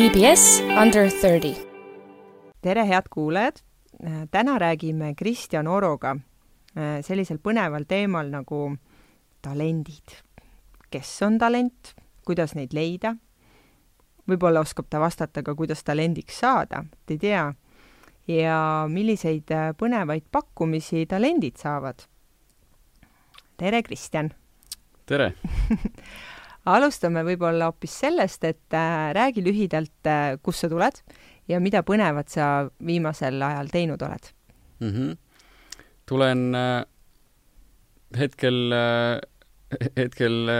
EBS Under thirty. tere, head kuulajad! täna räägime Kristjan Oroga äh, sellisel põneval teemal nagu talendid. kes on talent, kuidas neid leida? võib-olla oskab ta vastata ka, kuidas talendiks saada, et ei tea. ja milliseid äh, põnevaid pakkumisi talendid saavad. tere, Kristjan! tere alustame võib-olla hoopis sellest, et äh, räägi lühidalt äh,, kust sa tuled ja mida põnevat sa viimasel ajal teinud oled mm? -hmm. tulen äh, hetkel hetkel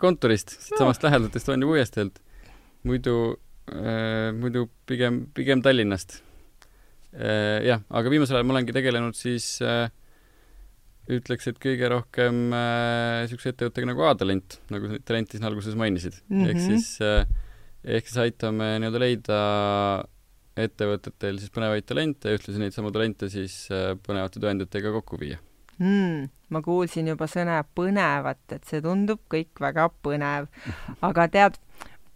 kontorist, siitsamast no. lähedalt Estonia puiesteelt. muidu muidu pigem, pigem Tallinnast jah, aga viimasel ajal ma olengi tegelenud siis äh, ütleks, et kõige rohkem niisuguse äh, ettevõttega nagu A-talent, nagu talenti siin alguses mainisid mm. -hmm. ehk siis äh,, ehk siis aitame nii-öelda leida ettevõtetel siis põnevaid talente ja ühtlasi neid samu talente siis äh, põnevate tööandjatega kokku viia mm,. ma kuulsin juba sõna põnevat, et see tundub kõik väga põnev. aga tead,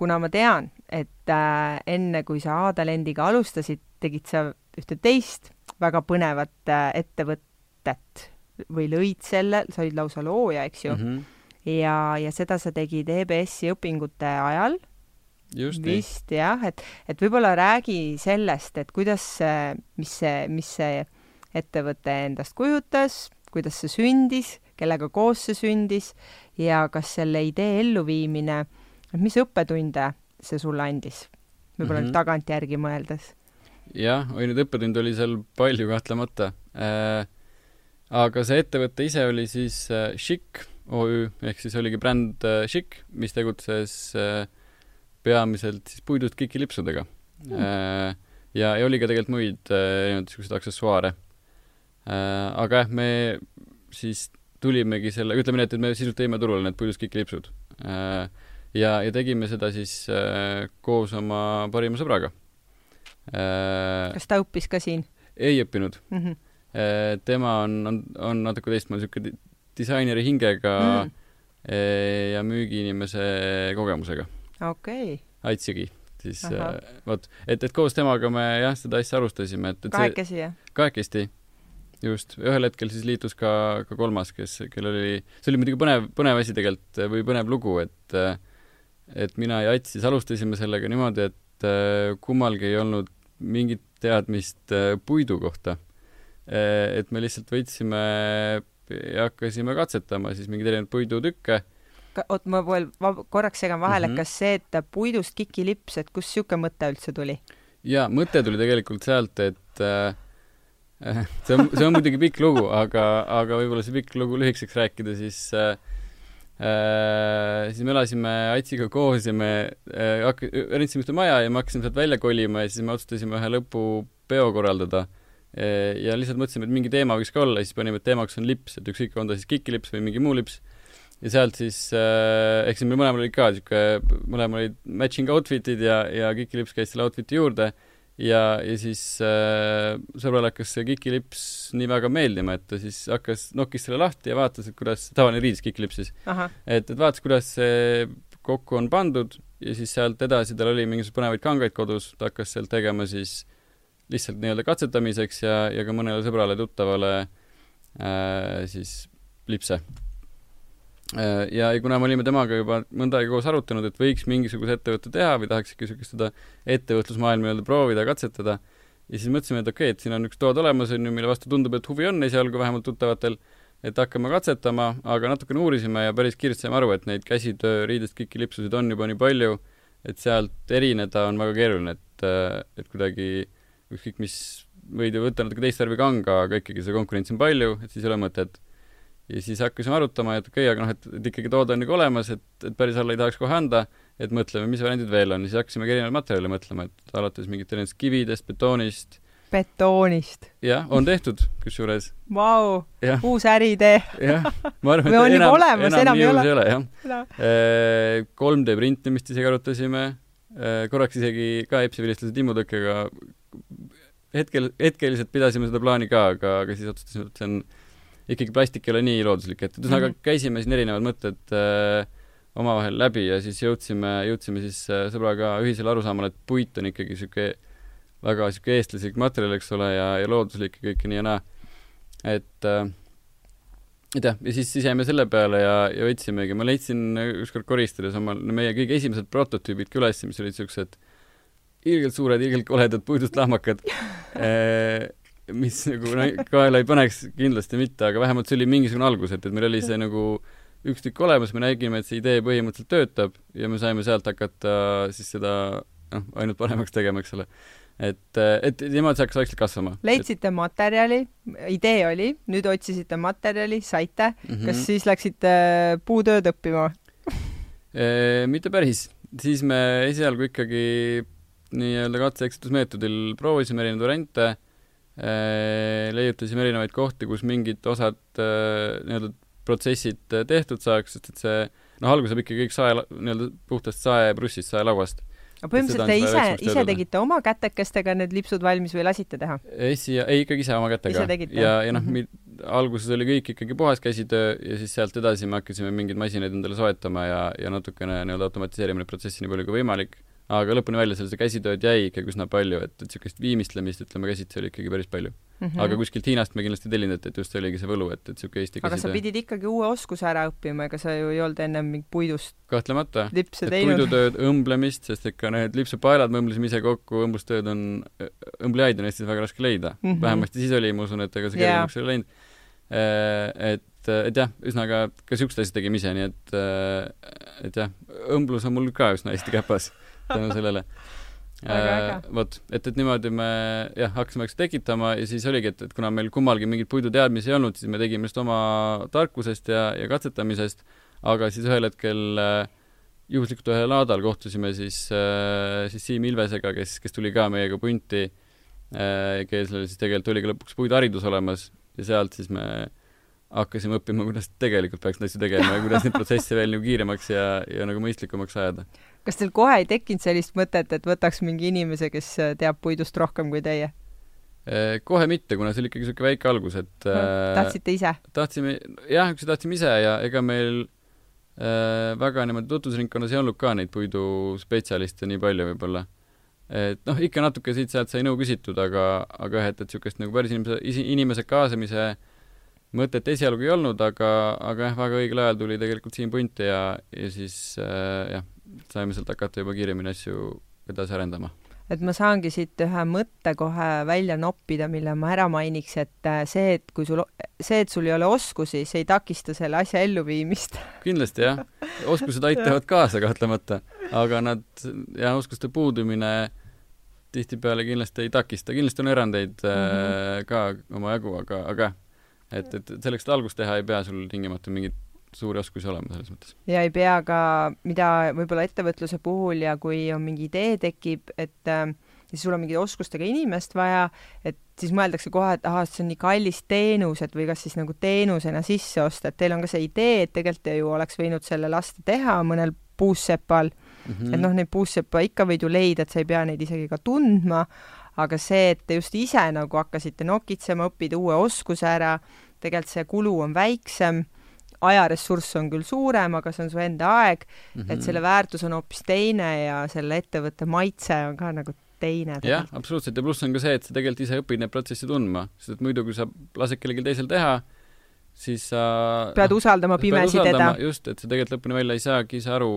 kuna ma tean, et äh, enne kui sa A-talendiga alustasid, tegid sa ühte teist väga põnevat äh, ettevõtet või lõid selle, sa olid lausa looja, eks ju mm. -hmm. ja, ja seda sa tegid EBS-i õpingute ajal. vist nii. jah, et, et võib-olla räägi sellest, et kuidas see, mis see, mis see ettevõte endast kujutas, kuidas see sündis, kellega koos see sündis ja kas selle idee elluviimine, mis õppetunde see sulle andis? võib-olla mm -hmm. tagantjärgi mõeldes. jah, oi neid õppetunde oli seal palju kahtlemata äh, aga see ettevõte ise oli siis äh, Chic OÜ ehk siis oligi bränd äh, Chic, mis tegutses äh, peamiselt siis puidust kikilipsudega. Mm.. Ja, ja oli ka tegelikult muid erinevaid niisuguseid aksessuaare. Aga jah, me siis tulimegi selle, ütleme nii, et, et me sisuliselt tõime turule need puidust kikilipsud. Ja, ja tegime seda siis koos oma parima sõbraga. Kas ta õppis ka siin? ei õppinud. Mm. -hmm tema on, on, on natuke teistmoodi niisugune disaineri hingega mm. Äh, ja müügiinimese kogemusega. okei okay.. Aitsigi siis äh, vot, et, et koos temaga me jah, seda asja alustasime, et, et kahekesi, jah? kahekesti, just. ühel hetkel siis liitus ka, ka kolmas, kes, kellel oli, see oli muidugi põnev, põnev asi tegelikult või põnev lugu, et et mina ja Ats siis alustasime sellega niimoodi, et kummalgi ei olnud mingit teadmist puidu kohta Eh, et me lihtsalt võtsime ja hakkasime katsetama siis mingeid erinevaid puidutükke. oot, ma veel korraks segan vahele mm, -hmm. kas see, et puidust kikilips, et kust niisugune mõte üldse tuli? jaa, mõte tuli tegelikult sealt, et äh, see on, see on muidugi pikk lugu, aga, aga võib-olla see pikk lugu lühikeseks rääkida, siis äh, äh, siis me elasime Atsiga koos ja me äh, hakk-, rentsime ühte maja ja me hakkasime sealt välja kolima ja siis me otsustasime ühe lõpupeo korraldada ja lihtsalt mõtlesime, et mingi teema võiks ka olla, siis panime, et teemaks on lips, et ükskõik, on ta siis kikilips või mingi muu lips. ja sealt siis äh,, ehk siis meil mõlemal oli ka niisugune, mõlemal olid matching outfit'id ja, ja kikilips käis selle outfit'i juurde ja, ja siis äh, sõbrale hakkas see kikilips nii väga meeldima, et ta siis hakkas, nokkis selle lahti ja vaatas, et kuidas, tavaline riidis kikilips siis. et, et vaatas, kuidas see kokku on pandud ja siis sealt edasi tal oli mingisuguseid põnevaid kangaid kodus, ta hakkas sealt tegema siis äh, lihtsalt nii-öelda katsetamiseks ja, ja ka mõnele sõbrale-tuttavale äh, siis lipse äh,. ja, ja kuna me olime temaga juba mõnda aega koos arutanud, et võiks mingisuguse ettevõtte teha või tahaks ikka niisugust seda ettevõtlusmaailma nii-öelda proovida, katsetada, ja siis mõtlesime, et okei okay,, et siin on üks tood olemas, on ju, mille vastu tundub, et huvi on esialgu vähemalt tuttavatel, et hakkame katsetama, aga natukene uurisime ja päris kiiresti saime aru, et neid käsitöö riidest kikilipsusid on juba nii palju, et sealt erineda on väga keeruline, et, et kuidagi äh, ükskõik mis, võid ju võtta natuke teist värvi kanga, aga ikkagi seda konkurentsi on palju, et siis ei ole mõtet. ja siis hakkasime arutama, et okei okay,, aga noh, et, et ikkagi toode on nagu olemas, et, et päris alla ei tahaks kohe anda, et mõtleme, mis variandid veel on, siis hakkasimegi erinevaid materjale mõtlema, et alates mingit erinevatest kividest, betoonist, betoonist. jah, on tehtud, kusjuures. Vau, uus äriidee. jah, ma arvan, et enam, olemas, enam, enam nii uus ei ole, jah. 3D äh, printimist isegi arutasime, äh, korraks isegi ka Epsi vilistlase Timmu Tõkkega hetkel, hetkeliselt pidasime seda plaani ka, aga, aga siis otsustasime, et see on ikkagi plastik ei ole nii looduslik, et ühesõnaga mm -hmm. käisime siin erinevad mõtted äh, omavahel läbi ja siis jõudsime, jõudsime siis äh, sõbraga ühisele arusaamale, et puit on ikkagi niisugune väga niisugune eestlaslik materjal, eks ole, ja, ja looduslik ja kõik nii ja naa. et äh, et jah, ja siis, siis jäime selle peale ja, ja võtsimegi, ma leidsin ükskord koristades oma, meie kõige esimesed prototüübid ka üles, mis olid niisugused ilgelt suured, ilgelt koledad puidust lahmakad mis nagu kaela ei paneks kindlasti mitte, aga vähemalt see oli mingisugune algus, et, et meil oli see nagu üks tükk olemas, me nägime, et see idee põhimõtteliselt töötab ja me saime sealt hakata siis seda noh, ainult paremaks tegema, eks ole. et, et niimoodi see hakkas vaikselt kasvama. leidsite et... materjali, idee oli, nüüd otsisite materjali, saite mm, -hmm. kas siis läksite puutööd õppima mitte päris, siis me esialgu ikkagi nii-öelda katse-eksitusmeetodil proovisime erinevaid variante Äh, leiutasime erinevaid kohti, kus mingid osad äh, nii-öelda protsessid äh, tehtud saaks, sest et see noh, alguse saab ikkagi kõik sae, nii-öelda puhtast saeprussist, saelauast. aga põhimõtteliselt te ise, ise tegite oma kätekestega need lipsud valmis või lasite teha? esi ei, ikkagi ise oma kätega. ja, ja noh mm -hmm., alguses oli kõik ikkagi puhas käsitöö ja siis sealt edasi me hakkasime mingeid masinaid endale soetama ja, ja natukene nii-öelda automatiseerima neid protsesse nii palju kui võimalik aga lõpuni välja seal seda käsitööd jäi ikkagi üsna palju, et, et niisugust viimistlemist, ütleme, käsitsi oli ikkagi päris palju mm. -hmm. aga kuskilt Hiinast me kindlasti tellinud, et, et just see oligi see võlu, et, et niisugune Eesti aga käsitöö. sa pidid ikkagi uue oskuse ära õppima, ega sa ju ei olnud ennem mingit puidust kahtlemata. puidutööd, õmblemist, sest ikka need lipsupaelad me õmblesime ise kokku, õmblustööd on, õmblejaid on Eestis väga raske leida mm. -hmm. vähemasti siis oli, ma usun, et ega see kergemaks ei ole läinud. Äh, et, et jah, ühesõnaga ka niisugused asjad tegime ise, nii et, äh, et jah, õmblus on mul ka üsna hästi käpas tänu sellele. Äh, vot, et, et niimoodi me jah, hakkasime vaikselt tekitama ja siis oligi, et, et kuna meil kummalgi mingeid puiduteadmisi ei olnud, siis me tegime just oma tarkusest ja, ja katsetamisest, aga siis ühel hetkel äh, juhuslikult ühel laadal kohtusime siis äh,, siis Siim Ilvesega, kes, kes tuli ka meiega punti äh,, kellel siis tegelikult oli ka lõpuks puiduharidus olemas ja sealt siis me hakkasime õppima, kuidas tegelikult peaks neid asju tegema ja kuidas neid protsesse veel nagu kiiremaks ja, ja nagu mõistlikumaks ajada kas teil kohe ei tekkinud sellist mõtet, et võtaks mingi inimese, kes äh, teab puidust rohkem kui teie? Äh, kohe mitte, kuna see oli ikkagi niisugune väike algus, et äh, tahtsite ise? tahtsime, jah, üks tahtsime ise ja ega meil äh, väga niimoodi tutvusringkonnas ei olnud ka neid puiduspetsialiste nii palju võib-olla. et noh, ikka natuke siit-sealt sai nõu küsitud, aga, aga jah, et, et niisugust nagu päris inimese, inimese kaasamise mõtet esialgu ei olnud, aga, aga jah, väga õigel ajal tuli tegelikult Siim Punt ja, ja siis äh, jah, saime sealt hakata juba kiiremini asju edasi arendama. et ma saangi siit ühe mõtte kohe välja noppida, mille ma ära mainiks, et äh, see, et kui sul, see, et sul ei ole oskusi, see ei takista selle asja elluviimist kindlasti jah, oskused aitavad kaasa kahtlemata, aga nad, jah, oskuste puudumine tihtipeale kindlasti ei takista, kindlasti on erandeid mm -hmm. ka omajagu, aga, aga et, et selleks, et algust teha, ei pea sul tingimata mingit suuri oskusi olema selles mõttes. ja ei pea ka, mida võib-olla ettevõtluse puhul ja kui on mingi idee tekib, et äh, siis sul on mingit oskustega inimest vaja, et siis mõeldakse kohe, et ahah, see on nii kallis teenus, et või kas siis nagu teenusena sisse osta, et teil on ka see idee, et tegelikult ju oleks võinud selle lasta teha mõnel puussepal mm, -hmm. et noh, neid puussepa ikka võid ju leida, et sa ei pea neid isegi ka tundma, aga see, et te just ise nagu hakkasite nokitsema, õppida uue oskuse ära, tegelikult see kulu on väiksem ajaressurss on küll suurem, aga see on su enda aeg mm, -hmm. et selle väärtus on hoopis teine ja selle ettevõtte maitse on ka nagu teine. jah, absoluutselt ja pluss on ka see, et sa tegelikult ise õpid neid protsesse tundma, sest et muidu, kui sa lased kellelgi teisel teha, siis sa pead usaldama pimesi teda. just, et sa tegelikult lõpuni välja ei saagi ise aru,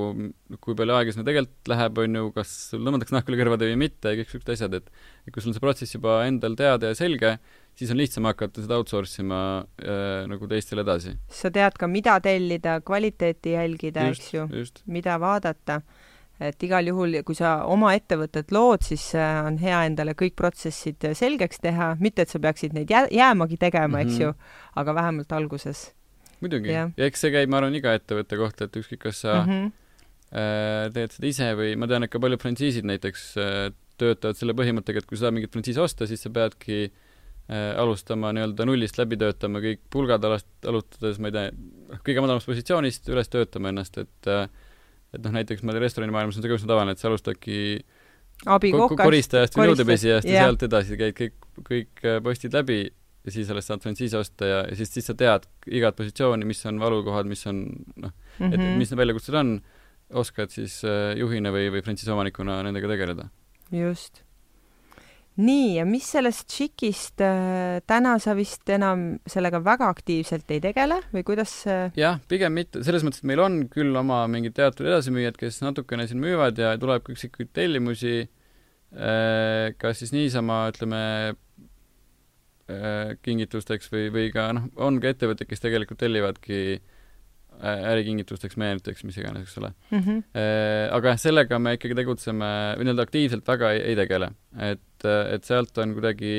kui palju aega sinna tegelikult läheb, on ju, kas sul tõmmatakse nahk üle kõrvade või mitte ja kõik niisugused asjad, et et kui sul on see protsess juba endal teada ja selge, siis on lihtsam hakata seda outsource ima äh, nagu teistele edasi. sa tead ka, mida tellida, kvaliteeti jälgida, eks ju, mida vaadata. et igal juhul, kui sa oma ettevõtet lood, siis äh, on hea endale kõik protsessid selgeks teha, mitte et sa peaksid neid jää-, jäämagi tegema mm, -hmm. eks mhm. ju, aga vähemalt alguses. muidugi, ja eks see käib, ma arvan, iga ettevõtte kohta, et ükskõik, kas sa mm -hmm. äh, teed seda ise või ma tean, et ka paljud frantsiisid näiteks äh, töötavad selle põhimõttega, et kui sa tahad mingit frantsiisi osta, siis sa peadki Äh, alustama nii-öelda nullist läbi töötama kõik pulgad alast-, alustades, ma ei tea, kõige madalamast positsioonist üles töötama ennast, et äh, et noh, näiteks tean, restoranimaailmas on see ka üsna tavaline, et sa alustadki abikokast, koristajast või nõudepesijast ja sealt edasi käid kõik, kõik äh, postid läbi ja siis alles saad frantsiisi osta ja, ja siis, siis sa tead igat positsiooni, mis on valukohad, mis on noh mm, -hmm. et Mhm. mis need väljakutsed on, oskad siis äh, juhina või, või frantsiisi omanikuna nendega tegeleda. just. Nii, ja mis sellest Tšikist äh, täna sa vist enam sellega väga aktiivselt ei tegele või kuidas äh, jah, pigem mitte, selles mõttes, et meil on küll oma mingid teatud edasimüüjad, kes natukene siin müüvad ja tuleb ka üksikuid tellimusi, kas siis niisama, ütleme, kingitusteks või, või ka noh, on ka ettevõtted, kes tegelikult tellivadki ä- ärikingitusteks, meenuteks, mis iganes, eks ole. mm? -hmm. Aga jah, sellega me ikkagi tegutseme, või nii-öelda aktiivselt väga ei, ei tegele. et, et sealt on kuidagi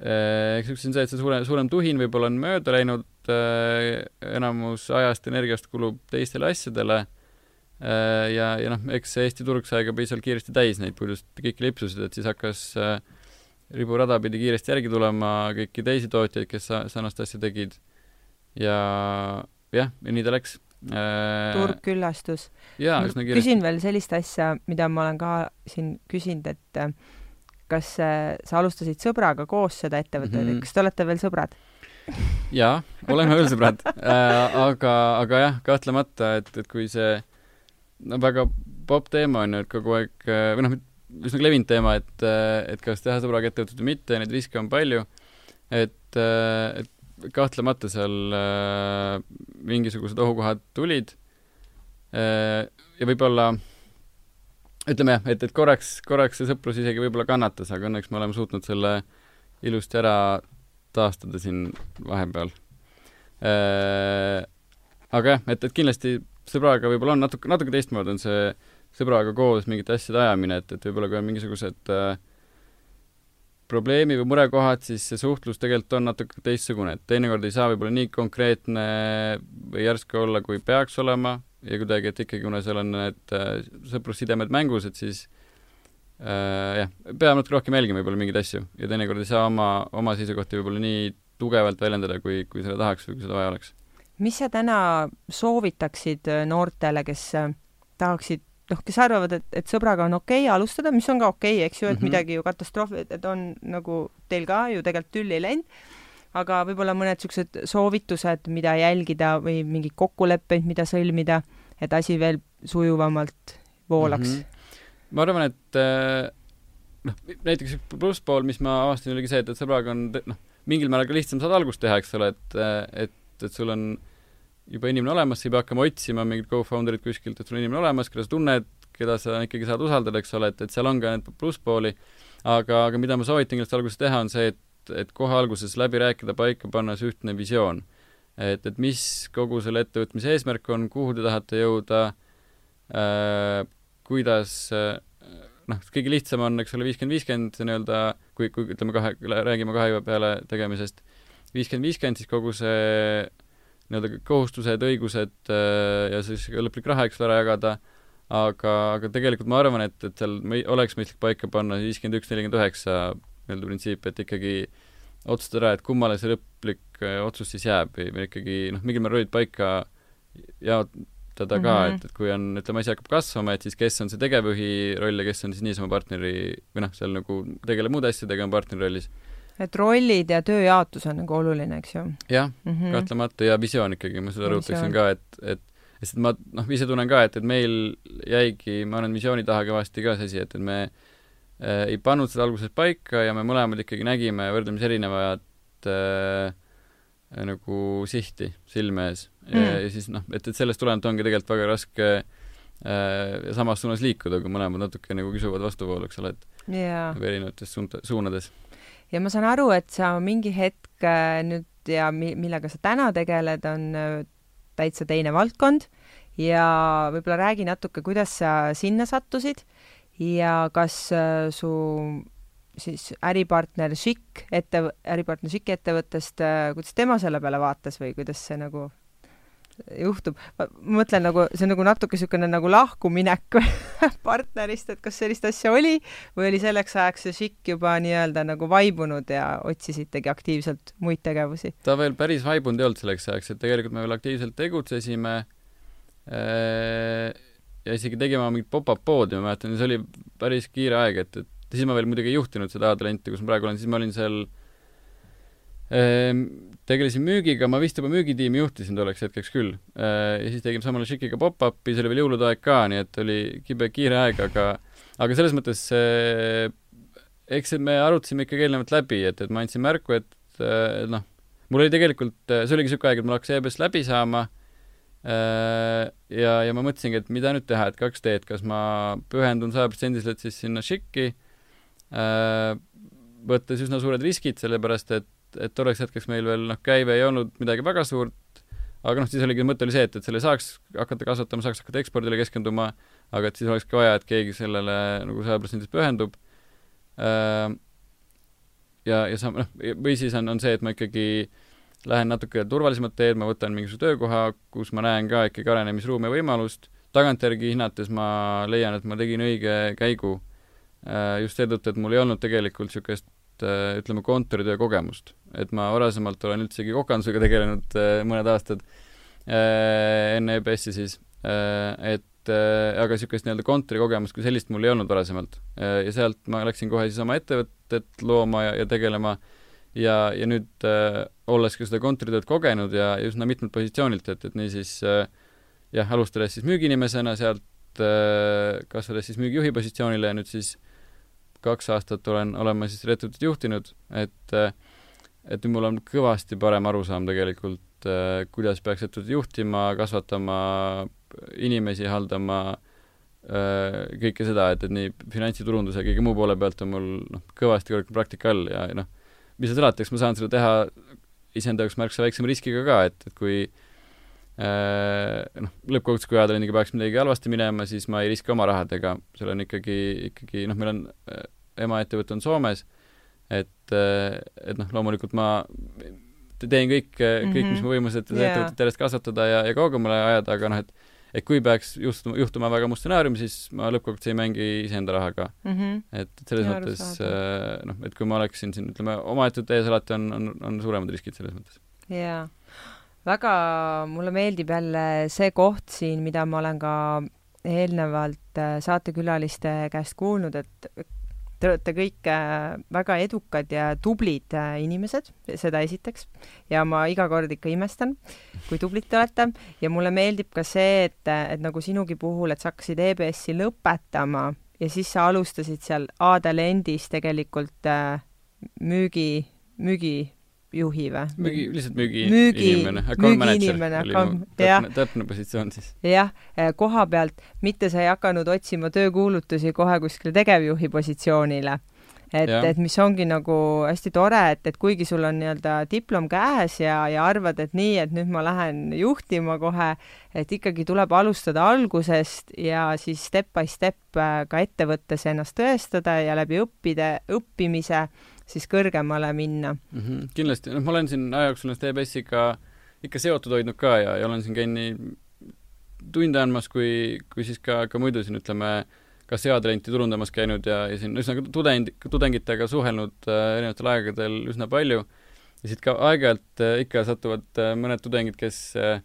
eks üks on see, et see suurem, suurem tuhin võib-olla on mööda läinud, enamus ajast, energiast kulub teistele asjadele ja, ja noh, eks Eesti turg sai ka piisavalt kiiresti täis neid puidust kõiki lipsusid, et siis hakkas riburada pidi kiiresti järgi tulema kõiki teisi tootjaid, kes sa-, sarnast asja tegid. ja jah, ja nii ta läks. turg küllastus. küsin veel sellist asja, mida ma olen ka siin küsinud, et äh, kas äh, sa alustasid sõbraga koos seda ettevõtet mm, -hmm. kas te olete veel sõbrad? jaa, oleme veel sõbrad äh,. aga, aga jah, kahtlemata, et, et kui see no väga popp teema on ju, et kogu aeg või noh, üsna levinud teema, et, et kas teha sõbraga ettevõtet või mitte, neid riske on palju, et, et kahtlemata seal äh, mingisugused ohukohad tulid äh, ja võib-olla ütleme jah, et, et korraks, korraks see sõprus isegi võib-olla kannatas, aga õnneks me oleme suutnud selle ilusti ära taastada siin vahepeal äh,. aga jah, et, et kindlasti sõbraga võib-olla on natuke, natuke teistmoodi on see sõbraga koos mingite asjade ajamine, et, et võib-olla kui on mingisugused äh, probleemi või murekohad, siis see suhtlus tegelikult on natuke teistsugune, et teinekord ei saa võib-olla nii konkreetne või järsku olla, kui peaks olema ja kuidagi, et ikkagi, kuna seal on need äh, sõprussidemed mängus, et siis äh, jah, peab natuke rohkem jälgima võib-olla mingeid asju ja teinekord ei saa oma, oma seisukohti võib-olla nii tugevalt väljendada, kui, kui seda tahaks või kui seda vaja oleks. mis sa täna soovitaksid äh, noortele, kes äh, tahaksid noh, kes arvavad, et, et sõbraga on okei okay alustada, mis on ka okei okay,, eks ju, et mm -hmm. midagi ju katastroofi, et on nagu teil ka ju tegelikult tülli läinud, aga võib-olla mõned niisugused soovitused, mida jälgida või mingeid kokkuleppeid, mida sõlmida, et asi veel sujuvamalt voolaks mm? -hmm. ma arvan, et äh, noh, näiteks plusspool, mis ma avastasin, oligi see, et, et sõbraga on noh, mingil määral ka lihtsam saada algust teha, eks ole, et, et, et sul on juba inimene olemas, sa ei pea hakkama otsima mingit co-founder'it kuskilt, et sul on inimene olemas, keda sa tunned, keda sa ikkagi saad usaldada, eks ole, et, et seal on ka need plusspooli, aga, aga mida ma soovitan kindlasti alguses teha, on see, et, et kohe alguses läbi rääkida, paika panna see ühtne visioon. et, et mis kogu selle ettevõtmise eesmärk on, kuhu te tahate jõuda äh,, kuidas äh, noh, kõige lihtsam on, eks ole, viiskümmend, viiskümmend, nii-öelda, kui, kui ütleme kahe, räägime kahe peale tegemisest, viiskümmend, viiskümmend, siis kogu see nii-öelda kohustused, õigused ja siis lõplik raha, eks ole, ära jagada, aga, aga tegelikult ma arvan, et, et seal me, oleks mõistlik paika panna viiskümmend üks, nelikümmend üheksa nii-öelda printsiip, et ikkagi otsustada ära, et kummale see lõplik otsus siis jääb või, või ikkagi noh, mingil määral rollid paika jaotada ka mm, -hmm. et, et kui on, ütleme, asi hakkab kasvama, et siis kes on see tegevjuhi roll ja kes on siis niisama partneri või noh, seal nagu tegeleb muude asjadega, on partneri rollis et rollid ja tööjaotus on nagu oluline, eks ju? jah mm -hmm., kahtlemata, ja visioon ikkagi, ma seda rõhutaksin ka, et, et sest ma noh, ise tunnen ka, et, et meil jäigi, ma arvan, visiooni taha kõvasti ka see asi, et, et me äh, ei pannud seda alguses paika ja me mõlemad ikkagi nägime võrdlemisi erinevat äh, nagu sihti silme ees mm. ja, ja siis noh, et, et sellest tulenevalt ongi tegelikult väga raske äh, samas suunas liikuda, kui mõlemad natuke nagu kisuvad vastuvoolu, eks ole, et yeah. nagu erinevates suund-, suunades ja ma saan aru, et sa mingi hetk nüüd ja mi-, millega sa täna tegeled, on täitsa teine valdkond. Ja võib-olla räägi natuke, kuidas sa sinna sattusid ja kas su siis äripartner Šik ette, äripartner Šiki ettevõttest, kuidas tema selle peale vaatas või kuidas see nagu juhtub, ma mõtlen nagu, see on nagu natuke niisugune nagu lahkuminek partnerist, et kas sellist asja oli või oli selleks ajaks see šikk juba nii-öelda nagu vaibunud ja otsisitegi aktiivselt muid tegevusi? ta veel päris vaibunud ei olnud selleks ajaks, et tegelikult me veel aktiivselt tegutsesime ja isegi tegime mingit pop-up poodi, ma mäletan, see oli päris kiire aeg, et, et siis ma veel muidugi ei juhtinud seda A-talenti, kus ma praegu olen, siis ma olin seal Ehm, tegelesin müügiga, ma vist juba müügitiimi juhtisin tolleks hetkeks küll. Ehm, ja siis tegin samale Šikiga pop-up'i, see oli veel jõulude aeg ka, nii et oli kibe kiire aeg, aga aga selles mõttes eks me arutasime ikkagi eelnevalt läbi, et, et ma andsin märku, et, noh, mul oli tegelikult, see oligi niisugune aeg, et mul hakkas EBS läbi saama ja, ja ma mõtlesingi, et mida nüüd teha, et kaks teed, kas ma pühendun sajaprotsendiliselt siis sinna Šiki, võttes üsna suured riskid, sellepärast et et tolleks hetkeks meil veel noh, käive ei olnud midagi väga suurt, aga noh, siis oligi, mõte oli see, et, et selle saaks hakata kasvatama, saaks hakata ekspordile keskenduma, aga et siis olekski vaja, et keegi sellele nagu sajaprotsendiliselt pühendub. Äh, ja, ja sa-, noh, või siis on, on see, et ma ikkagi lähen natuke turvalisemat teed, ma võtan mingisuguse töökoha, kus ma näen ka ikkagi arenemisruumi ja võimalust, tagantjärgi hinnates ma leian, et ma tegin õige käigu äh, just seetõttu, et mul ei olnud tegelikult niisugust äh, ütleme, kontoritöö kogemust et ma varasemalt olen üldsegi kokandusega tegelenud äh, mõned aastad äh, enne EBS-i siis, äh, et aga niisugust nii-öelda kontorikogemust kui sellist mul ei olnud varasemalt. ja sealt ma läksin kohe siis oma ettevõtet looma ja, ja tegelema ja, ja nüüd äh, olles ka seda kontoritööd kogenud ja, ja üsna mitmelt positsioonilt, et, et niisiis äh, jah, alustades siis müügiinimesena, sealt äh, kasvades siis müügijuhi positsioonile ja nüüd siis kaks aastat olen, olen ma siis ettevõtet juhtinud, et äh, et nüüd mul on kõvasti parem arusaam tegelikult, äh, kuidas peaks ettevõtet juhtima, kasvatama, inimesi haldama, äh, kõike seda, et, et nii finantsiturunduse ja kõige muu poole pealt on mul noh, kõvasti korralik praktika all ja noh, mis seal salata, eks ma saan seda teha iseenda jaoks märksa väiksema riskiga ka, et, et kui äh, noh, lõppkokkuvõttes, kui ajaloolindiga peaks midagi halvasti minema, siis ma ei riski oma rahadega, seal on ikkagi, ikkagi noh, meil on emaettevõte on Soomes et, et noh, loomulikult ma teen kõik, kõik, mis Mhm. mu võimuses, et Jaa. ettevõtet järjest kasvatada ja, ja kaugemale ajada, aga noh, et et kui peaks juhtuma, juhtuma väga must stsenaarium, siis ma lõppkokkuvõttes ei mängi iseenda rahaga. mm. -hmm. et selles Jaa, mõttes äh, noh, et kui ma oleksin siin, ütleme, oma ettevõtte ees alati on, on, on suuremad riskid selles mõttes. jaa. väga mulle meeldib jälle see koht siin, mida ma olen ka eelnevalt saatekülaliste käest kuulnud, et te olete kõik äh, väga edukad ja tublid äh, inimesed, seda esiteks, ja ma iga kord ikka imestan, kui tublid te olete, ja mulle meeldib ka see, et, et nagu sinugi puhul, et sa hakkasid EBS-i lõpetama ja siis sa alustasid seal A-talendis tegelikult äh, müügi, müügijuhi või? müügi, lihtsalt müügi, Müügi- inimene, account manager oli mu täpne, täpne positsioon siis. jah, koha pealt, mitte sa ei hakanud otsima töökuulutusi kohe kuskile tegevjuhi positsioonile. et, et mis ongi nagu hästi tore, et, et kuigi sul on nii-öelda diplom käes ja, ja arvad, et nii, et nüüd ma lähen juhtima kohe, et ikkagi tuleb alustada algusest ja siis step by step äh, ka ettevõttes ennast tõestada ja läbi õppida, õppimise siis kõrgemale minna. mm. -hmm. kindlasti, noh, ma olen siin aja jooksul ennast EBS-iga ikka seotud hoidnud ka ja, ja olen siin käinud nii tunde andmas kui, kui siis ka, ka muidu siin ütleme, ka seadrenti turundamas käinud ja, ja siin ühesõnaga tudeng, tudengitega suhelnud äh, erinevatel aegadel üsna palju. ja siit ka aeg-ajalt äh, ikka satuvad äh, mõned tudengid, kes äh,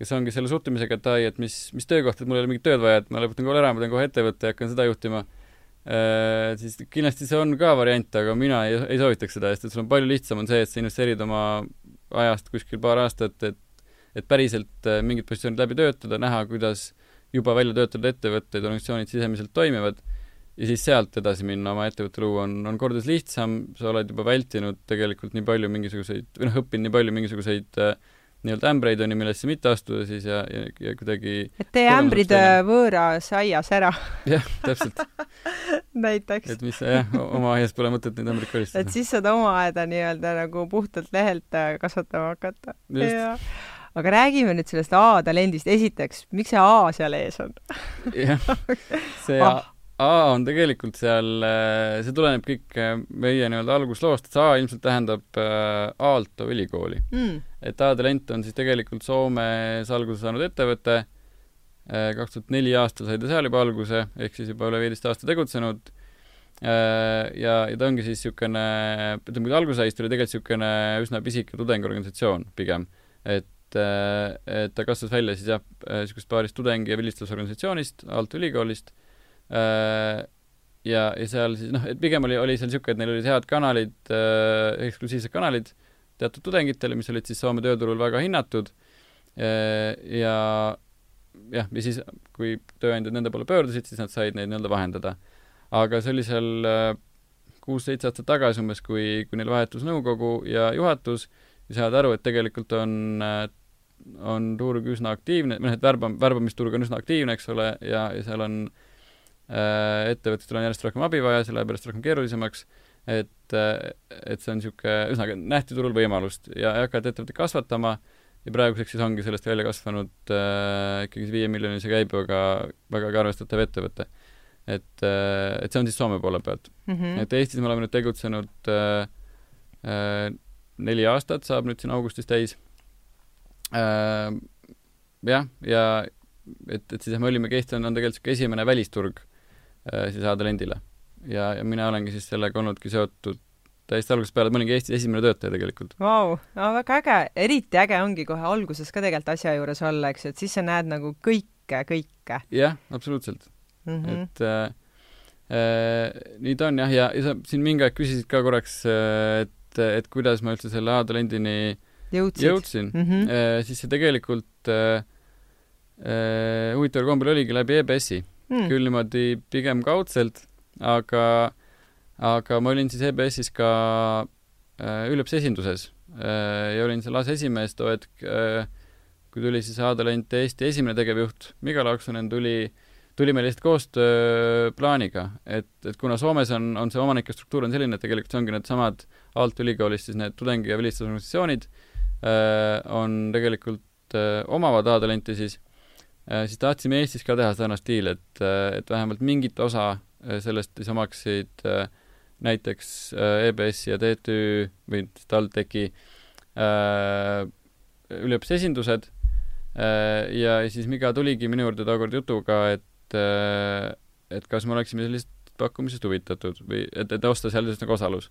kes ongi selle suhtumisega, et ai, et mis, mis töökoht, et mul ei ole mingit tööd vaja, et ma lõpetan kohe ära, ma teen kohe ettevõtte ja hakkan seda juhtima siis kindlasti see on ka variant, aga mina ei, ei soovitaks seda, sest et sul on palju lihtsam on see, et sa investeerid oma ajast kuskil paar aastat, et et päriselt äh, mingid positsioonid läbi töötada, näha, kuidas juba välja töötatud ettevõtted, organisatsioonid sisemiselt toimivad, ja siis sealt edasi minna, oma ettevõtte luua, on, on kordades lihtsam, sa oled juba vältinud tegelikult nii palju mingisuguseid, või noh, õppinud nii palju mingisuguseid äh, nii-öelda ämbreid on ju, millesse mitte astuda siis ja, ja, ja kuidagi et tee ämbrid äh, võõras aias ära jah, täpselt, näiteks. et mis jah, oma aias pole mõtet neid ämbreid koristada. et siis saad oma aeda nii-öelda nagu puhtalt lehelt äh, kasvatama hakata. Aga räägime nüüd sellest A-talendist. esiteks, miks see A seal ees on? jah, see Ah. A, A on tegelikult seal, see tuleneb kõik äh, meie nii-öelda algusloost, et see A ilmselt tähendab äh, Aalto ülikooli. Mm. et A-talent on siis tegelikult Soomes alguse saanud ettevõte, kaks tuhat neli aastal sai ta seal juba alguse, ehk siis juba üle viieteist aasta tegutsenud, ja, ja ta ongi siis niisugune, ütleme, kui ta alguse sai, siis ta oli tegelikult niisugune üsna pisike tudengiorganisatsioon pigem. et, et ta kasvas välja siis jah, niisugust paarist tudengi- ja vilistlusorganisatsioonist, Aalto ülikoolist, ja, ja seal siis noh, et pigem oli, oli seal niisugune, et neil olid head kanalid, eksklusiivsed kanalid, teatud tudengitele, mis olid siis Soome tööturul väga hinnatud ja jah, ja siis, kui tööandjad nende poole pöördusid, siis nad said neid nii-öelda vahendada. aga see oli seal kuus-seitse aastat tagasi umbes, kui, kui neil vahetus nõukogu ja juhatus ja saad aru, et tegelikult on on turg üsna aktiivne, või noh, et värba, värbamisturg on üsna aktiivne, eks ole, ja, ja seal on äh, ettevõtetel on järjest rohkem abi vaja, see läheb järjest rohkem keerulisemaks, et äh,, et see on niisugune, ühesõnaga, nähti turul võimalust ja, ja hakati ettevõtteid kasvatama ja praeguseks siis ongi sellest välja kasvanud äh, ikkagi viiemiljonilise käibega vägagi arvestatav ettevõte. et äh,, et see on siis Soome poole pealt mm. -hmm. et Eestis me oleme nüüd tegutsenud äh, äh, neli aastat, saab nüüd siin augustis täis äh,. jah, ja et, et siis me olimegi, Eesti on, on tegelikult niisugune esimene välisturg äh, siis A-talendile. ja, ja mina olengi siis sellega olnudki seotud täiesti algusest peale, ma olingi Eestis esimene töötaja tegelikult. Vau, no väga äge, eriti äge ongi kohe alguses ka tegelikult asja juures olla, eks ju, et siis sa näed nagu kõike, kõike. jah, absoluutselt mm. -hmm. et äh, äh, nii ta on jah, ja, ja sa siin mingi aeg küsisid ka korraks äh,, et, et kuidas ma üldse selle A-talendini äh, Jõudsid. jõudsin mm, -hmm. äh, siis see tegelikult äh, äh, huvitaval kombel oligi läbi EBS-i mm., küll niimoodi pigem kaudselt, aga, aga ma olin siis EBS-is ka äh, üliõpilase esinduses äh, ja olin seal aseesimees too hetk äh,, kui tuli siis A-talent Eesti esimene tegevjuht Miga Laaksonen tuli tuli meil lihtsalt koostööplaaniga, et, et kuna Soomes on, on see omanike struktuur on selline, et tegelikult see ongi needsamad alt ülikoolist siis need tudengi- ja välistusorganisatsioonid, Äh, on tegelikult, äh, omavad A-talenti siis, siis tahtsime Eestis ka teha sarnast diili, et, et vähemalt mingit osa sellest siis omaksid näiteks EBS ja TTÜ või TalTechi üliõpilase esindused ja siis Miga tuligi minu juurde tookord jutuga, et, et kas me oleksime sellisest pakkumisest huvitatud või et, et osta seal siis nagu osalus.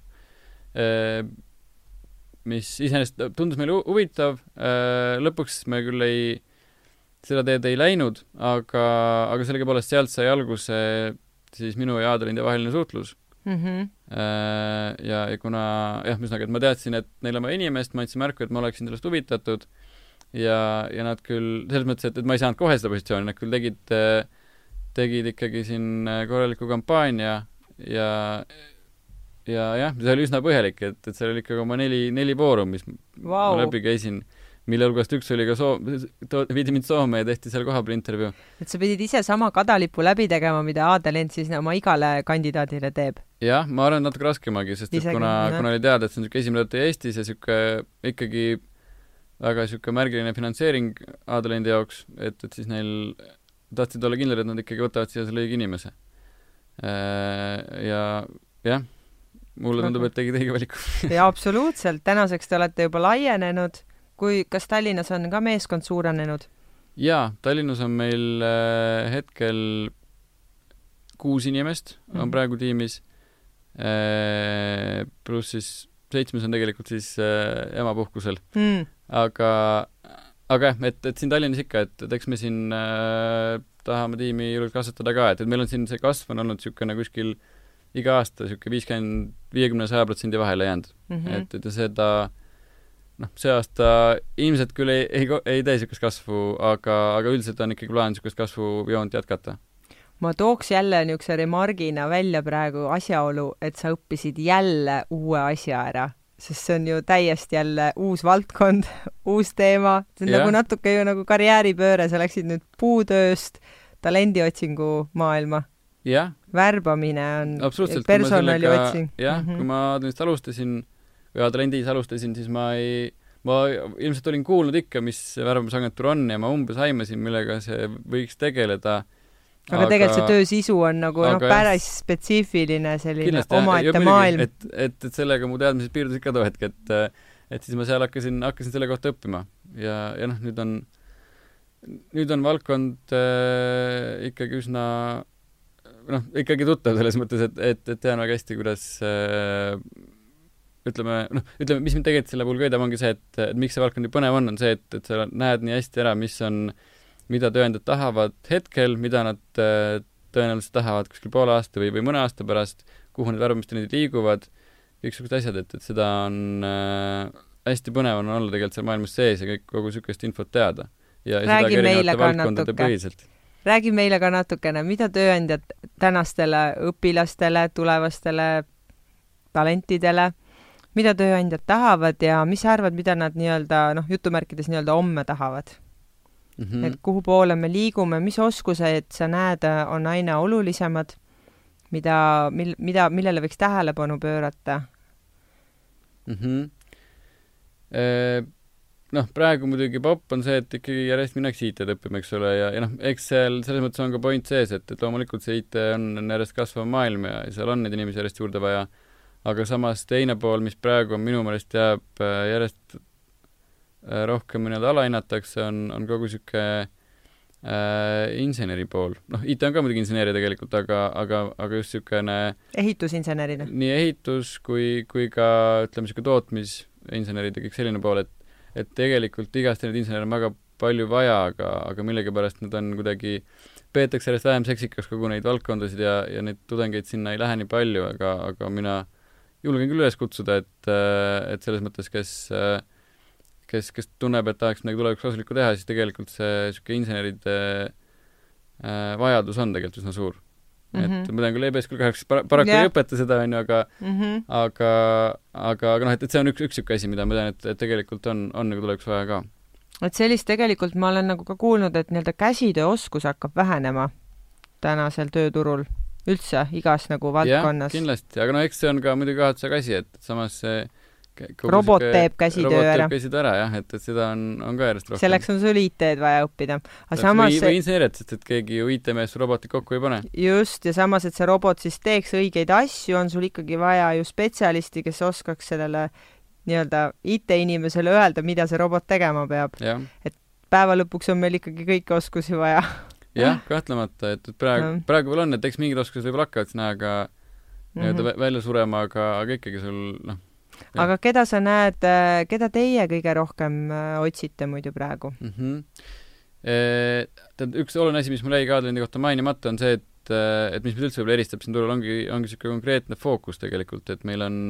Mis iseenesest tundus meile huvitav, äh, lõpuks me küll ei, seda teed ei läinud, aga, aga sellegipoolest sealt sai alguse siis minu ja Adelinde vaheline suhtlus mm. -hmm. Ja, ja kuna jah, ühesõnaga, et ma teadsin, et neil on vaja inimest, ma andsin märku, et ma oleksin sellest huvitatud ja, ja nad küll, selles mõttes, et, et ma ei saanud kohe seda positsiooni, nad küll tegid, tegid ikkagi siin korraliku kampaania ja ja jah, see oli üsna põhjalik, et, et seal oli ikkagi oma neli, neli vooru, mis wow. ma läbi käisin, mille hulgast üks oli ka Soom-, viidi mind Soome ja tehti seal kohapeal intervjuu. et sa pidid ise sama kadalipu läbi tegema, mida Adelent siis oma igale kandidaadile teeb? jah, ma arvan, natuke raskemagi, sest et kuna, kuna oli teada, et see on niisugune esimene töötaja Eestis ja niisugune ikkagi väga niisugune märgiline finantseering Adelendi jaoks, et, et siis neil tahtsid olla kindlad, et nad ikkagi võtavad siia selle õige inimese. Äh, ja jah mulle tundub, et tegid õige valiku jaa, absoluutselt, tänaseks te olete juba laienenud, kui, kas Tallinnas on ka meeskond suurenenud? jaa, Tallinnas on meil äh, hetkel kuus inimest mm -hmm. on praegu tiimis äh,, pluss siis seitsmes on tegelikult siis äh, emapuhkusel mm.. aga, aga jah, et, et siin Tallinnas ikka, et, et eks me siin äh, tahame tiimi julgelt kasvatada ka, et, et meil on siin see kasv on olnud niisugune kuskil äh, iga aasta niisugune viiskümmend, viiekümne, saja protsendi vahele jäänud mm. -hmm. et, et seda noh, see aasta ilmselt küll ei, ei, ei tee niisugust kasvu, aga, aga üldiselt on ikkagi plaan niisugust kasvujoont jätkata. ma tooks jälle niisuguse remargina välja praegu asjaolu, et sa õppisid jälle uue asja ära, sest see on ju täiesti jälle uus valdkond, uus teema, see on ja. nagu natuke ju nagu karjääripööre, sa läksid nüüd puutööst talendiotsingu maailma värbamine on personali otsing. jah mm, -hmm. kui ma Adamist alustasin või Adalendis alustasin, siis ma ei, ma ilmselt olin kuulnud ikka, mis värbamisagentuur on ja ma umbes aimasin, millega see võiks tegeleda. aga, aga tegelikult see töö sisu on nagu noh, päris spetsiifiline selline omaette maailm. et, et, et sellega mu teadmised piirdusid ka too hetk, et et siis ma seal hakkasin, hakkasin selle kohta õppima ja, ja noh, nüüd on, nüüd on valdkond äh, ikkagi üsna noh, ikkagi tuttav selles mõttes, et, et, et tean väga hästi, kuidas äh, ütleme, noh, ütleme, mis mind tegelikult selle puhul köidab, ongi see, et, et miks see valdkond nii põnev on, on see, et, et sa näed nii hästi ära, mis on, mida tööandjad tahavad hetkel, mida nad äh, tõenäoliselt tahavad kuskil poole aasta või, või mõne aasta pärast, kuhu need värbamistrendid liiguvad, kõiksugused asjad, et, et seda on äh, hästi põnev on olla tegelikult seal maailmas sees ja kõik, kogu niisugust infot teada. ja, ja Räägi seda ka meile erinevate valdkondade põhiselt. räägi meile ka natukene, mida tööandjad tänastele õpilastele, tulevastele talentidele, mida tööandjad tahavad ja mis sa arvad, mida nad nii-öelda noh, jutumärkides nii-öelda homme tahavad Mm mm., et -hmm. kuhu poole me liigume, mis oskused sa näed, on aina olulisemad, mida, mil-, mida, millele võiks tähelepanu pöörata? mm. -hmm. Noh, praegu muidugi popp on see, et ikkagi järjest minnakse IT-d õppima, eks ole, ja, ja noh, eks seal selles mõttes on ka point sees, et, et loomulikult see IT on, on järjest kasvav maailm ja, ja seal on neid inimesi järjest juurde vaja, aga samas teine pool, mis praegu minu meelest jääb äh, järjest äh, rohkem nii-öelda alahinnatakse, on, on kogu niisugune äh, inseneri pool. noh, IT on ka muidugi inseneeria tegelikult, aga, aga, aga just niisugune ehitusinsenerina? nii ehitus kui, kui ka ütleme, niisugune tootmisinsenerid ja kõik selline pool, et et tegelikult igast neid insenere on väga palju vaja, aga, aga millegipärast nad on kuidagi, peetakse järjest vähem seksikaks kogu neid valdkondasid ja, ja neid tudengeid sinna ei lähe nii palju, aga, aga mina julgen küll üles kutsuda, et, et selles mõttes, kes kes, kes tunneb, et tahaks midagi tulevikus kasulikku teha, siis tegelikult see niisugune inseneride äh, vajadus on tegelikult üsna suur mm. -hmm. et ma tean küll, EBS küll kahjuks para-, paraku Jah. ei õpeta seda, on ju, aga mm. -hmm. aga, aga, aga noh, et, et see on üks, üks niisugune asi, mida ma tean, et, et tegelikult on, on nagu tulevikus vaja ka. et sellist tegelikult ma olen nagu ka kuulnud, et nii-öelda käsitööoskus hakkab vähenema tänasel tööturul üldse igas nagu valdkonnas. kindlasti, aga no eks see on ka muidugi kaotusega asi, et samas see robot teeb käsitöö ära. käsitöö ära jah, et, et seda on, on ka järjest rohkem. selleks on sul IT-d vaja õppida. aga samas või, inseneeriat, sest et keegi ju IT-mees robotit kokku ei pane. just, ja samas, et see robot siis teeks õigeid asju, on sul ikkagi vaja ju spetsialisti, kes oskaks sellele nii-öelda IT-inimesele öelda, mida see robot tegema peab. et päeva lõpuks on meil ikkagi kõiki oskusi vaja jah, kahtlemata, et, et praegu, praegu veel on, et eks mingid oskused võib-olla hakkavad sinna aega nii-öelda mm -hmm. välja surema, aga, aga ikkagi sul noh, aga keda sa näed, keda teie kõige rohkem otsite muidu praegu mm? -hmm. Tead, üks oluline asi, mis mul jäi ka Adlendi kohta mainimata, on see, et, et mis meid üldse võib-olla eristab siin turul, ongi, ongi niisugune konkreetne fookus tegelikult, et meil on,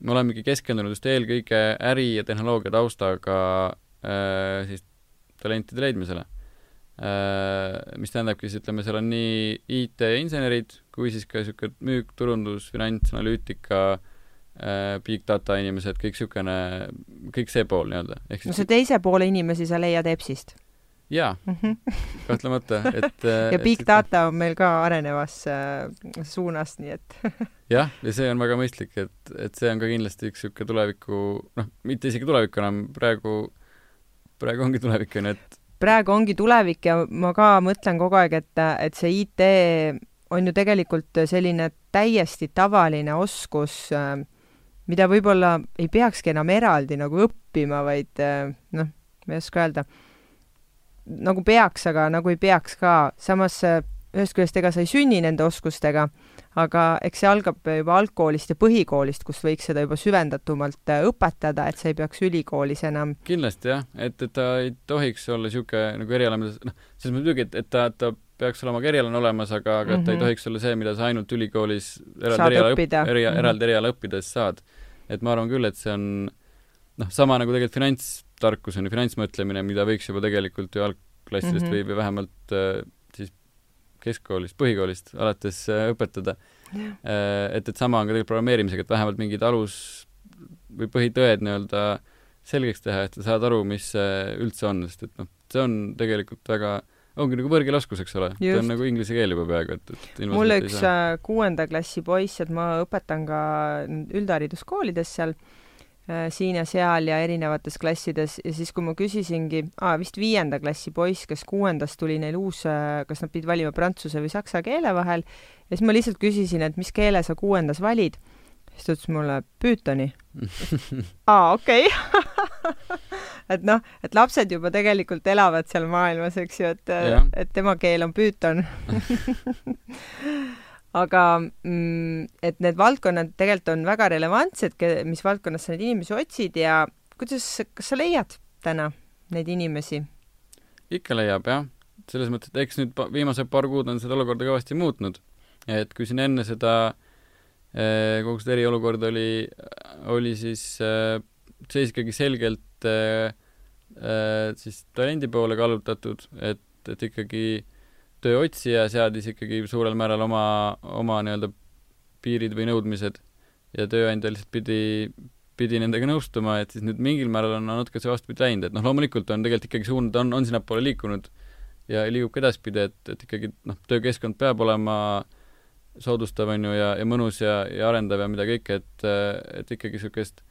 me olemegi keskendunud just eelkõige äri- ja tehnoloogia taustaga siis talentide leidmisele. Mis tähendabki siis, ütleme, seal on nii IT-insenerid kui siis ka niisugune müük, turundus, finants, analüütika, big data inimesed, kõik niisugune, kõik see pool nii-öelda. no see teise poole inimesi sa leiad EBS-ist? jaa mm, -hmm. kahtlemata, et ja big et, data on meil ka arenevas äh, suunas, nii et jah, ja see on väga mõistlik, et, et see on ka kindlasti üks niisugune tuleviku, noh, mitte isegi tulevik enam, praegu, praegu ongi tulevik, on ju, et praegu ongi tulevik ja ma ka mõtlen kogu aeg, et, et see IT on ju tegelikult selline täiesti tavaline oskus mida võib-olla ei peakski enam eraldi nagu õppima, vaid noh, ma ei oska öelda, nagu peaks, aga nagu ei peaks ka. samas ühest küljest ega sa ei sünni nende oskustega, aga eks see algab juba algkoolist ja põhikoolist, kus võiks seda juba süvendatumalt õpetada, et sa ei peaks ülikoolis enam kindlasti jah, et, et ta ei tohiks olla niisugune nagu eriala, mida noh, selles mõttes muidugi, et, et ta, ta peaks olema ka erialane olemas, aga, aga mm -hmm. ta ei tohiks olla see, mida sa ainult ülikoolis eraldi eriala, õpp, eri, eraldi eriala õppides saad et ma arvan küll, et see on noh, sama nagu tegelikult finantstarkus on ju, finantsmõtlemine, mida võiks juba tegelikult ju algklassidest mm -hmm. või, või vähemalt äh, keskkoolist, põhikoolist alates äh, õpetada. Yeah.. et, et sama on ka tegelikult programmeerimisega, et vähemalt mingid alus- või põhitõed nii-öelda selgeks teha, et sa saad aru, mis see üldse on, sest et noh, see on tegelikult väga ongi nagu võõrkeeleoskus, eks ole, ta on nagu inglise keel juba peaaegu, et, et mul üks kuuenda klassi poiss, et ma õpetan ka üldhariduskoolides seal äh, siin ja seal ja erinevates klassides. Ja siis, kui ma küsisingi vist viienda klassi poiss, kes kuuendas tuli neil uus, kas nad pidid valima prantsuse või saksa keele vahel, ja siis ma lihtsalt küsisin, et mis keele sa kuuendas valid, siis ta ütles mulle Pythoni aa, okei. Et noh, et lapsed juba tegelikult elavad seal maailmas, eks ju, et, et tema keel on Python aga mm, et need valdkonnad tegelikult on väga relevantsed, mis valdkonnas sa neid inimesi otsid ja kuidas, kas sa leiad täna neid inimesi? ikka leiab jah, selles mõttes, et eks nüüd viimased paar kuud on seda olukorda kõvasti muutnud. et kui siin enne seda kogu seda eriolukorda oli, oli siis siis ikkagi selgelt äh, äh, siis talendi poole kallutatud, et, et ikkagi tööotsija seadis ikkagi suurel määral oma, oma nii-öelda piirid või nõudmised ja tööandja lihtsalt pidi, pidi nendega nõustuma, et siis nüüd mingil määral on natuke see vastupidi läinud, et noh, loomulikult on tegelikult ikkagi suund, on, on sinnapoole liikunud ja liigub ka edaspidi, et, et ikkagi noh, töökeskkond peab olema soodustav, on ju, ja, ja mõnus ja, ja arendav ja mida kõike, et, et ikkagi niisugust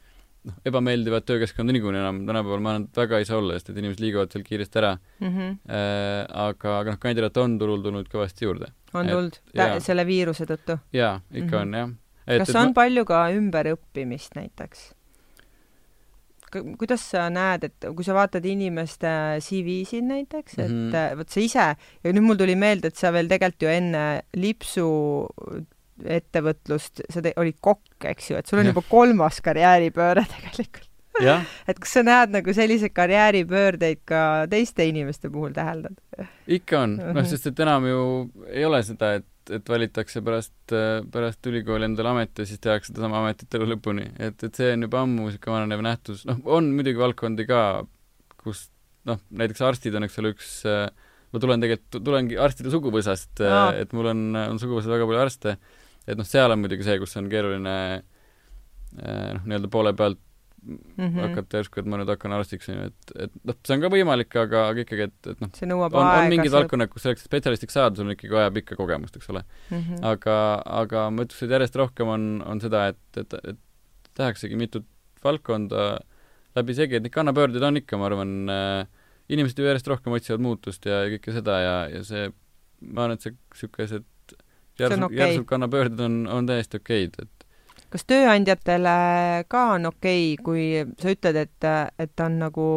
noh, ebameeldivat töökeskkonda niikuinii enam tänapäeval ma arvan, et väga ei saa olla, sest et inimesed liiguvad seal kiiresti ära mm. -hmm. Äh, aga, aga noh, kandidaate on turul tulnud kõvasti juurde. on tulnud? selle viiruse tõttu? jaa, ikka mm -hmm. on jah. kas et on ma... palju ka ümberõppimist näiteks? kuidas sa näed, et kui sa vaatad inimeste CV-sid näiteks, et mm -hmm. vot sa ise, ja nüüd mul tuli meelde, et sa veel tegelikult ju enne lipsu ettevõtlust, sa te, olid kokk, eks ju, et sul on ja. juba kolmas karjääripööre tegelikult. et kas sa näed nagu selliseid karjääripöördeid ka teiste inimeste puhul täheldad? ikka on, noh, sest et enam ju ei ole seda, et et valitakse pärast, pärast ülikooli endale amet ja siis tehakse sedasama ametit elu lõpuni. et, et see on juba ammu niisugune vananev nähtus, noh, on muidugi valdkondi ka, kus noh, näiteks arstid on, eks ole, üks ma tulen tegelikult, tulengi arstide suguvõsast no., et mul on, on suguvõsas väga palju arste, et noh, seal on muidugi see, kus on keeruline noh, nii-öelda poole pealt mm -hmm. hakata järsku, et ma nüüd hakkan arstiks, on ju, et, et noh, see on ka võimalik, aga, aga ikkagi, et, et noh, on, on mingid valdkonnad, kus selleks, et spetsialistiks saada, sul ikkagi vaja pikka kogemust, eks ole mm. -hmm. aga, aga ma ütleks, et järjest rohkem on, on seda, et, et, et tehaksegi mitut valdkonda läbi segi, et neid kannapöördeid on ikka, ma arvan äh,, inimesed ju järjest rohkem otsivad muutust ja, ja kõike seda ja, ja see, ma arvan, et see niisugused järsult okay., järsult kannapöörded on, on täiesti okeid, et kas tööandjatele ka on okei okay,, kui sa ütled, et, et ta on nagu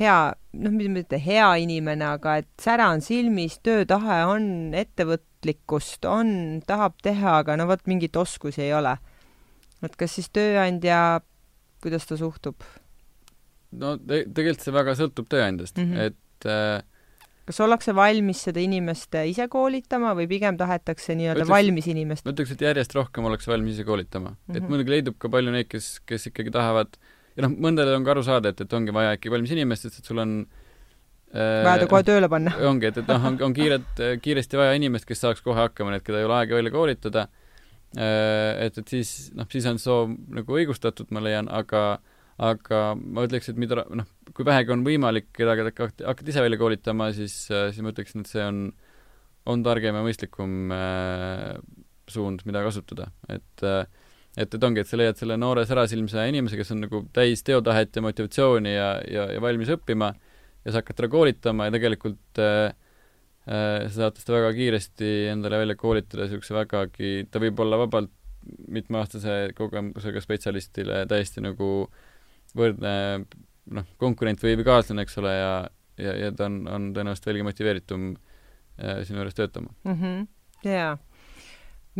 hea, noh, mis ma ütlen, hea inimene, aga et sära on silmis, töötahe on, ettevõtlikkust on, tahab teha, aga no vot, mingit oskusi ei ole. et kas siis tööandja, kuidas ta suhtub? no te tegelikult see väga sõltub tööandjast mm, -hmm. et äh, kas ollakse valmis seda inimest ise koolitama või pigem tahetakse nii-öelda valmis inimest? ma ütleks, et järjest rohkem ollakse valmis ise koolitama mm. -hmm. et mhm. muidugi leidub ka palju neid, kes, kes ikkagi tahavad ja noh, mõndadel on ka aru saada, et, et ongi vaja ikkagi valmis inimest, sest et sul on äh, vaja ta kohe tööle panna. ongi, et, et noh, on, on kiired, kiiresti vaja inimest, kes saaks kohe hakkama, need, keda ei ole aega välja koolitada äh,, et, et siis noh, siis on soov nagu õigustatud, ma leian, aga aga ma ütleks, et mida noh, kui vähegi on võimalik kedagi hakata ise välja koolitama, siis, siis ma ütleksin, et see on, on targem ja mõistlikum äh, suund, mida kasutada, et äh, et, et ongi, et sa leiad selle noore särasilmse inimese, kes on nagu täis teotahet ja motivatsiooni ja, ja, ja valmis õppima ja sa hakkad teda koolitama ja tegelikult äh, äh, sa saad teda väga kiiresti endale välja koolitada niisuguse vägagi, ta võib olla vabalt mitmeaastase kogemusega spetsialistile täiesti nagu äh, võrdne noh, konkurent või, kaaslane, eks ole, ja, ja, ja ta on, on tõenäoliselt veelgi motiveeritum äh, sinu juures töötama mm. -hmm. jaa.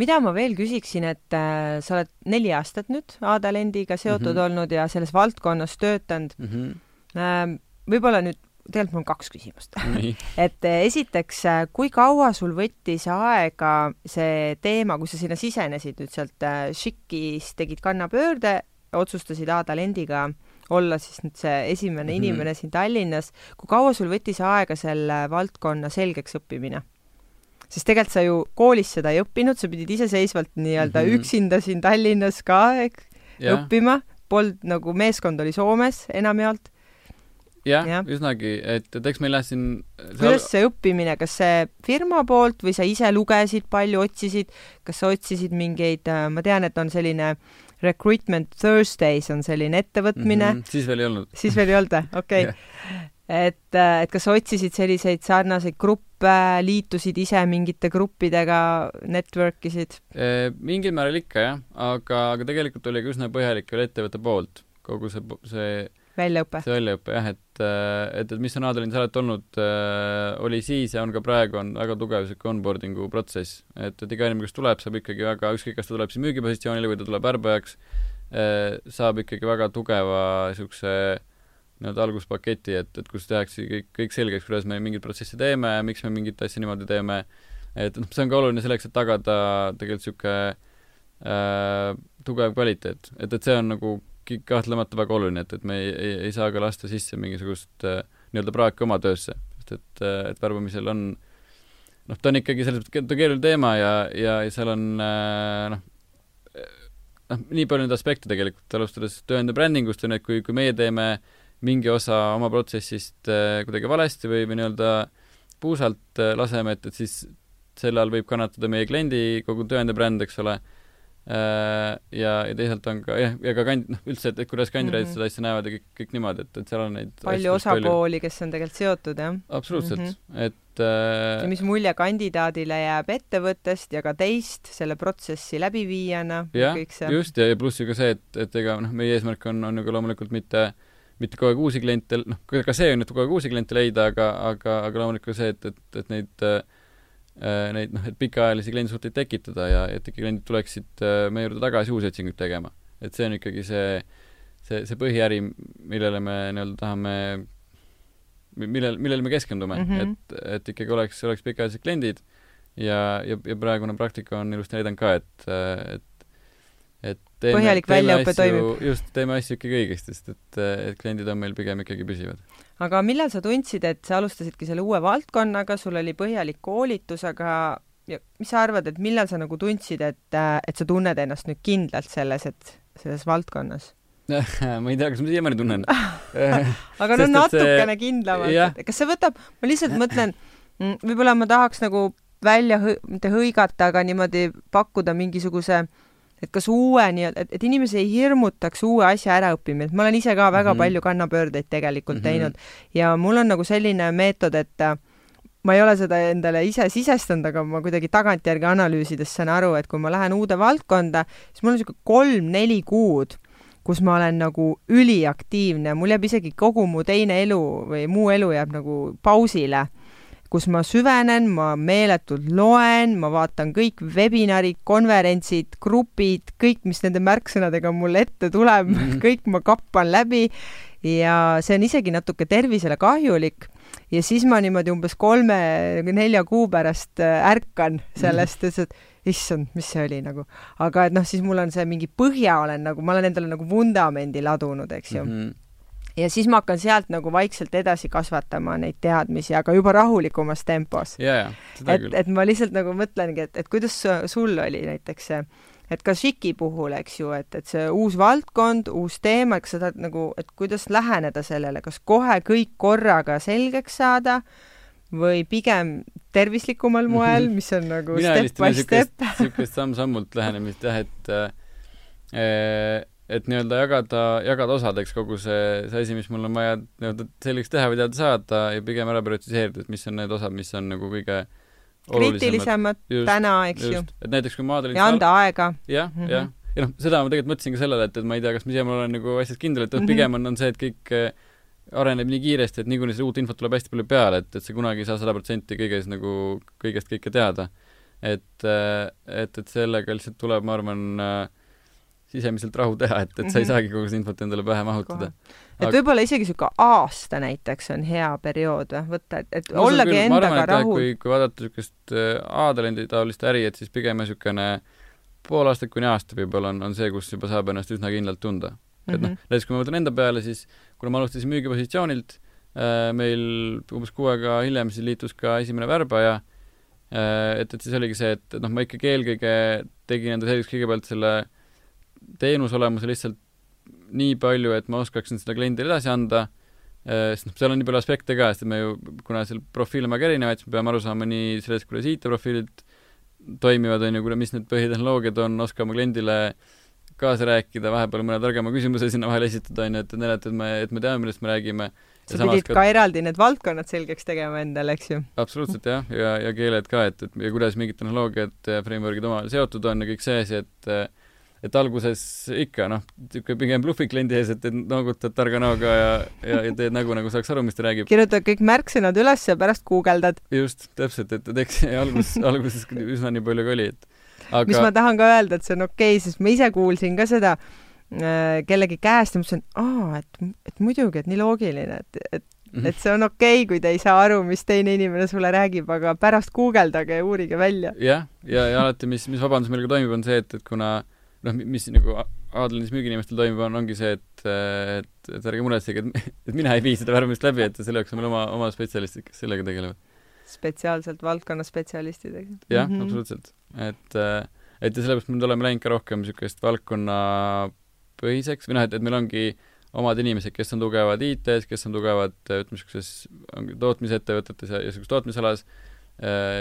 mida ma veel küsiksin, et äh, sa oled neli aastat nüüd A-talendiga seotud mm -hmm. olnud ja selles valdkonnas töötanud mm. -hmm. Äh, võib-olla nüüd tegelikult mul on kaks küsimust et äh, esiteks, äh, kui kaua sul võttis aega see teema, kui sa sinna sisenesid nüüd sealt Šikis, tegid kannapöörde otsustasid A-talendiga olla siis nüüd see esimene mm -hmm. inimene siin Tallinnas, kui kaua sul võttis aega selle valdkonna selgeks õppimine? sest tegelikult sa ju koolis seda ei õppinud, sa pidid iseseisvalt nii-öelda mm -hmm. üksinda siin Tallinnas ka eks, õppima, polnud nagu meeskond oli Soomes enamjaolt jah ja., üsnagi, et, et eks meil jah siin kuidas see õppimine, kas see firma poolt või sa ise lugesid palju, otsisid, kas sa otsisid mingeid, ma tean, et on selline Recruitment Thursdays on selline ettevõtmine mm. -hmm. siis veel ei olnud. siis veel ei olnud või? okei okay. yeah.. et, äh, et kas sa otsisid selliseid sarnaseid gruppe, liitusid ise mingite gruppidega, network isid? mingil määral ikka jah, aga, aga tegelikult oli ka üsna põhjalik veel ettevõtte poolt kogu see, see väljaõpe. see väljaõpe jah, et, et, et mis on Adelins alati olnud äh,, oli siis ja on ka praegu, on väga tugev niisugune onboarding'u protsess. et, et iga inimene, kes tuleb, saab ikkagi väga, ükskõik, kas ta tuleb siis müügipositsioonile või ta tuleb värbajaks äh,, saab ikkagi väga tugeva niisuguse nii-öelda alguspaketi, et, et kus tehakse kõik, kõik selgeks, kuidas me mingeid protsesse teeme, miks me mingit asja niimoodi teeme, et noh, see on ka oluline selleks, et tagada tegelikult niisugune äh, tugev kvaliteet, et, et see on nagu kahtlemata väga oluline, et, et me ei, ei, ei saa ka lasta sisse mingisugust äh, nii-öelda praaki oma töösse, sest et, äh, et värbamisel on noh, ta on ikkagi selles mõttes, ta on keeruline teema ja, ja, ja seal on äh, noh, noh, nii palju neid aspekte tegelikult, alustades tööandja brändingust, on ju, et kui, kui meie teeme mingi osa oma protsessist äh, kuidagi valesti või, või nii-öelda puusalt laseme, et, et siis selle all võib kannatada meie kliendi kogu tööandja bränd, eks ole ja, ja teisalt on ka jah, ja ka kand-, noh, üldse, et, et kuidas kandidaadid mm -hmm. seda asja näevad ja kõik, kõik niimoodi, et, et seal on neid palju osapooli, kes on tegelikult seotud, jah? absoluutselt mm, -hmm. et äh, ja mis mulje kandidaadile jääb ettevõttest ja ka teist selle protsessi läbiviijana? jah, just, ja, ja pluss ju ka see, et, et ega noh, meie eesmärk on, on ju ka loomulikult mitte mitte kogu aeg uusi kliente, noh, ka see on, et kogu aeg uusi kliente leida, aga, aga, aga loomulikult see, et, et, et neid äh, Äh, neid noh, et pikaajalisi kliendisuhteid tekitada ja et ikka kliendid tuleksid äh, meie juurde tagasi uusi otsinguid tegema. et see on ikkagi see, see, see põhiäri, millele me nii-öelda tahame, millel, millele me keskendume mm, -hmm. et, et ikkagi oleks, oleks pikaajalised kliendid ja, ja, ja praegune praktika on ilusti näidanud ka, et, et et teeme, põhjalik väljaõpe toimib. just, teeme asju ikkagi õigesti, sest et, et kliendid on meil pigem ikkagi püsivad. aga millal sa tundsid, et sa alustasidki selle uue valdkonnaga, sul oli põhjalik koolitus, aga ja mis sa arvad, et millal sa nagu tundsid, et, et sa tunned ennast nüüd kindlalt selles, et selles valdkonnas ma ei tea, kas ma siiamaani tunnen aga no natukene see... kindlamalt, et kas see võtab, ma lihtsalt mõtlen, mm, võib-olla ma tahaks nagu välja hõ-, mitte hõigata, aga niimoodi pakkuda mingisuguse äh, et kas uue nii-öelda, et, et inimesi ei hirmutaks uue asja äraõppimine, et ma olen ise ka väga mm -hmm. palju kannapöördeid tegelikult mm -hmm. teinud ja mul on nagu selline meetod, et äh, ma ei ole seda endale ise sisestanud, aga ma kuidagi tagantjärgi analüüsides saan aru, et kui ma lähen uude valdkonda, siis mul on niisugune kolm-neli kuud, kus ma olen nagu üliaktiivne, mul jääb isegi kogu mu teine elu või muu elu jääb nagu pausile kus ma süvenen, ma meeletult loen, ma vaatan kõik webinarid, konverentsid, grupid, kõik, mis nende märksõnadega mul ette tuleb mm, -hmm. kõik ma kappan läbi ja see on isegi natuke tervisele kahjulik. ja siis ma niimoodi umbes kolme-nelja kuu pärast äh, ärkan sellest mm, -hmm. et issand, mis see oli nagu. aga et noh, siis mul on see mingi põhja olen nagu, ma olen endale nagu vundamendi ladunud, eks ju mm. -hmm ja siis ma hakkan sealt nagu vaikselt edasi kasvatama neid teadmisi, aga juba rahulikumas tempos yeah,. et, et ma lihtsalt nagu mõtlengi, et, et kuidas sul oli näiteks see, et ka Šiki puhul, eks ju, et, et see uus valdkond, uus teema, eks sa tahad nagu, et kuidas läheneda sellele, kas kohe kõik korraga selgeks saada või pigem tervislikumal moel, mis on nagu mina step by step? niisugust samm-sammult lähenemist jah, et äh, et nii-öelda jagada, jagada osadeks kogu see, see asi, mis mul on vaja nii-öelda selgeks teha või teada saada ja pigem ära prioritiseerida, et mis on need osad, mis on nagu kõige kriitilisemad täna, eks just. ju. et näiteks kui ma olin ja anda aega. jah -hmm. jah. ja noh, seda ma tegelikult mõtlesin ka sellele, et, et ma ei tea, kas ma ma olen nagu asjas kindel, et mm -hmm. pigem on, on see, et kõik äh, areneb nii kiiresti, et niikuinii seda uut infot tuleb hästi palju peale, et, et sa kunagi ei saa sada protsenti kõiges nagu, kõigest kõike teada. et, äh, et, et sellega lihtsalt tuleb, ma arvan äh,, sisemiselt rahu teha, et, et mm -hmm. sa ei mhm. saagi kogu seda infot endale pähe mahutada. et Aga... võib-olla isegi niisugune aasta näiteks on hea periood või, võtta, et, et no, ollagi küll, endaga arvan, rahul. kui, kui vaadata niisugust äh, A-talendi taolist äri, et siis pigem niisugune pool aastat kuni aasta võib-olla on, on see, kus juba saab ennast üsna kindlalt tunda. et mm -hmm. noh, mhm. näiteks kui ma võtan enda peale, siis kuna ma alustasin müügipositsioonilt äh,, meil umbes kuu aega hiljem siis liitus ka esimene värbaja äh,, et, et siis oligi see, et, et noh, ma ikkagi eelkõige tegin enda selgeks kõigepealt selle äh, teenuse olemuse lihtsalt nii palju, et ma oskaksin seda kliendile edasi anda, äh, sest noh, seal on nii palju aspekte ka, sest me ju, kuna seal profiile on väga erinevaid, siis me peame aru saama nii sellest, kuidas IT-profiilid toimivad, on ju, kuule, mis need põhitehnoloogiad on, oskama kliendile kaasa rääkida, vahepeal mõne targema küsimuse sinna vahele esitada, on ju, et näidata, et me, et me teame, millest me räägime. sa pidid ka, ka eraldi need valdkonnad selgeks tegema endale, eks ju? absoluutselt jah, ja, ja keeled ka, et, et ja kuidas mingid tehnoloogiad ja framework'id omavahel seotud on ja kõik see asi, et et alguses ikka noh, niisugune pigem bluffid kliendi ees, et, et noogutad targa näoga ja, ja, ja teed nägu, nagu saaks aru, mis ta räägib. kirjutad kõik märksõnad üles ja pärast guugeldad. just, täpselt, et, eks algus, alguses üsna nii palju ka oli, et aga mis ma tahan ka öelda, et see on okei okay,, sest ma ise kuulsin ka seda äh, kellegi käest ja mõtlesin, aa, et, et muidugi, et nii loogiline, et, et Mm -hmm. et see on okei okay,, kui te ei saa aru, mis teine inimene sulle räägib, aga pärast guugeldage ja uurige välja. jah, ja, ja, ja alati, mis, mis vabandus meil ka toimib, on see, et, et kuna noh, mis nagu Aadlandis müügiinimestel toimub, on, ongi see, et, et, et ärge muretsege, et, et mina ei vii seda värbamist läbi, et selle jaoks on meil oma, oma spetsialistid, kes sellega tegelevad. spetsiaalselt valdkonna spetsialistidega. jah mm -hmm., absoluutselt. et, et ja sellepärast me oleme läinud ka rohkem niisugust valdkonnapõhiseks või noh, et, et meil ongi omad inimesed, kes on tugevad IT-s, kes on tugevad ütleme, niisuguses tootmisettevõtetes ja, ja niisuguses tootmisalas,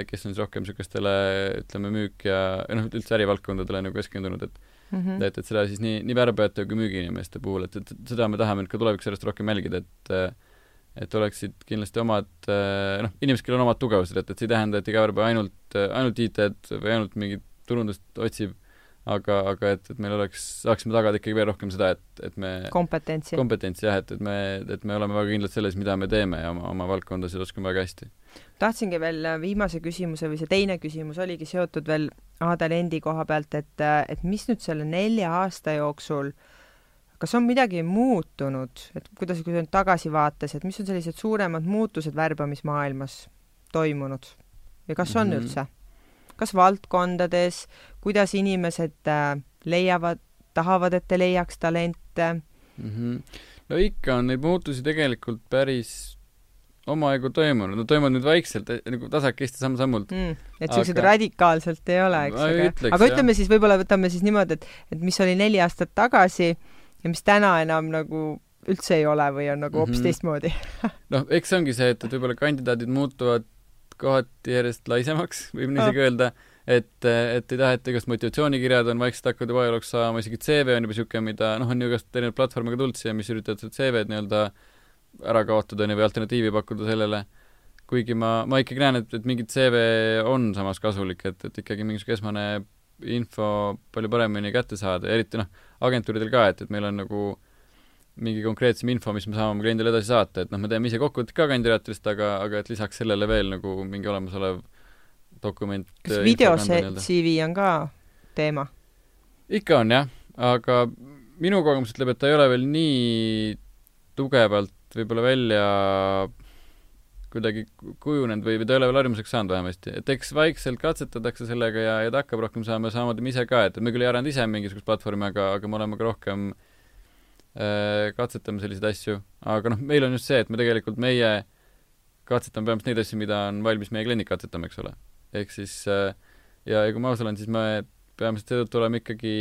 kes on siis rohkem niisugustele ütleme, müük ja, ja noh, üldse ärivaldkondadele nagu keskendunud, et mm. -hmm. et, et seda siis nii, nii värbajate kui müügiinimeste puhul, et, et seda me tahame nüüd ka tulevikus järjest rohkem jälgida, et et oleksid kindlasti omad noh, inimesed, kellel on omad tugevused, et, et see ei tähenda, et iga värbaja ainult, ainult IT-d või ainult mingit turundust otsib, aga, aga et, et meil oleks, saaksime tagada ikkagi veel rohkem seda, et, et me kompetentsi. kompetentsi jah, et, et me, et me oleme väga kindlad selles, mida me teeme ja oma, oma valdkondasid oskame väga hästi. tahtsingi veel viimase küsimuse või see teine küsimus oligi seotud veel Aadel endi koha pealt, et, et mis nüüd selle nelja aasta jooksul kas on midagi muutunud, et kuidas, kui sa nüüd tagasi vaates, et mis on sellised suuremad muutused värbamismaailmas toimunud ja kas on mm -hmm. üldse? kas valdkondades, kuidas inimesed äh, leiavad, tahavad, et te leiaks talente mm? -hmm. no ikka on neid muutusi tegelikult päris omajagu toimunud, nad toimuvad nüüd vaikselt, nagu tasakesti samm-sammult mm,. et sellised aga... radikaalselt ei ole, eks, aga, ütleks, aga ütleme jah. siis, võib-olla võtame siis niimoodi, et, et mis oli neli aastat tagasi ja mis täna enam nagu üldse ei ole või on nagu hoopis mm -hmm. teistmoodi noh, eks see ongi see, et, et võib-olla kandidaadid muutuvad kohati järjest laisemaks, võib nii isegi oh. öelda, et, et ei taheta, igast motivatsioonikirjad on vaikselt hakkavad juba ajalooks saama, isegi CV on juba niisugune, mida noh, on ju igast erinevaid platvorme ka tulnud siia, mis üritavad seda CV-d nii-öelda ära kaotada, on ju, või alternatiivi pakkuda sellele, kuigi ma, ma ikkagi näen, et, et mingi CV on samas kasulik, et, et ikkagi mingisugune esmane info palju paremini kätte saada. Ja eriti noh, agentuuridel ka, et, et meil on nagu mingi konkreetsem info, mis me saame oma kliendile edasi saata, et noh, me teeme ise kokkuvõtted ka kandidaatidest, aga, aga et lisaks sellele veel nagu mingi olemasolev dokument kas äh, video CV on ka teema? ikka on jah, aga minu kogemus ütleb, et ta ei ole veel nii tugevalt võib-olla välja kuidagi kujunenud või, või ta ei ole veel harjumuseks saanud vähemasti. et eks vaikselt katsetatakse sellega ja, ja ta hakkab rohkem saama, samamoodi me ise ka, et me küll ei arendanud ise mingisugust platvormi, aga, aga me oleme ka rohkem äh, katsetame selliseid asju. aga noh, meil on just see, et me tegelikult, meie katsetame peamiselt neid asju, mida on valmis meie kliendid katsetama, eks ole. ehk siis äh, ja, ja kui ma aus olen, siis me peamiselt seetõttu oleme ikkagi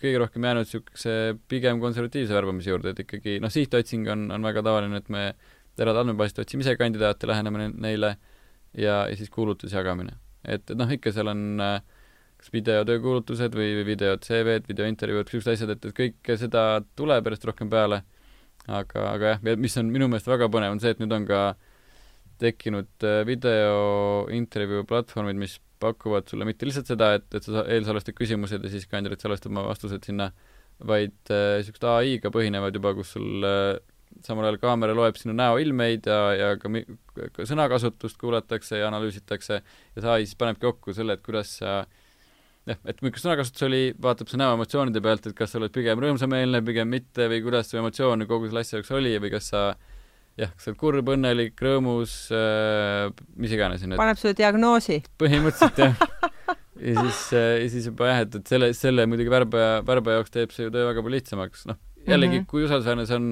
kõige rohkem jäänud niisuguse pigem konservatiivse värbamise juurde, et ikkagi noh, sihtotsing on, on väga tavaline, et me eraldi andmebaasist otsime ise kandidaate, läheneme neile ja, ja siis kuulutusi jagamine. et, et noh, ikka seal on äh, kas videotöökuulutused või, või video CV-d, videointervjuud, niisugused asjad, et, et kõike seda tuleb järjest rohkem peale, aga, aga jah, mis on minu meelest väga põnev, on see, et nüüd on ka tekkinud äh, videointervjuu platvormid, mis pakuvad sulle mitte lihtsalt seda, et, et sa eelsalvestad küsimused ja siis kandidaat salvestab oma vastused sinna, vaid niisugused äh, ai-ga põhinevad juba, kus sul äh, samal ajal kaamera loeb sinu näoilmeid ja, ja ka, ka sõnakasutust kuulatakse ja analüüsitakse ja see ai siis panebki kokku selle, et kuidas sa jah, et milline sõnakasutus oli, vaatab su näo emotsioonide pealt, et kas sa oled pigem rõõmsameelne, pigem mitte või kuidas su emotsioon kogu selle asja jaoks oli või kas sa jah, kas sa oled kurb, õnnelik, rõõmus äh,, mis iganes. paneb sulle diagnoosi? põhimõtteliselt jah ja siis äh,, ja siis juba jah, et, et selle, selle muidugi värbaja, värbaja jaoks teeb see ju töö väga palju lihtsamaks, noh, jällegi mm, -hmm. kui usaldusväärne see on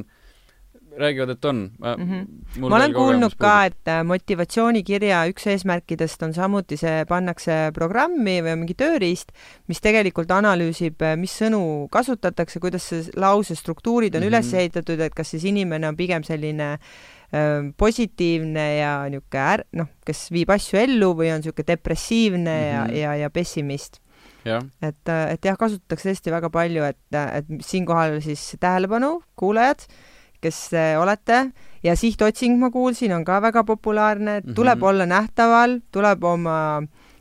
räägivad, et on. mm -hmm. ma olen kuulnud ka, et äh, motivatsioonikirja üks eesmärkidest on samuti see, pannakse programmi või mingi tööriist, mis tegelikult analüüsib, äh, mis sõnu kasutatakse, kuidas see lause struktuurid on mm -hmm. üles ehitatud, et kas siis inimene on pigem selline äh, positiivne ja niisugune noh, kes viib asju ellu või on niisugune depressiivne mm -hmm. ja, mhm. ja, ja pessimist et, et jah, kasutatakse tõesti väga palju, et, et siinkohal siis tähelepanu, kuulajad, kes olete ja sihtotsing, ma kuulsin, on ka väga populaarne, et tuleb mm -hmm. olla nähtaval, tuleb oma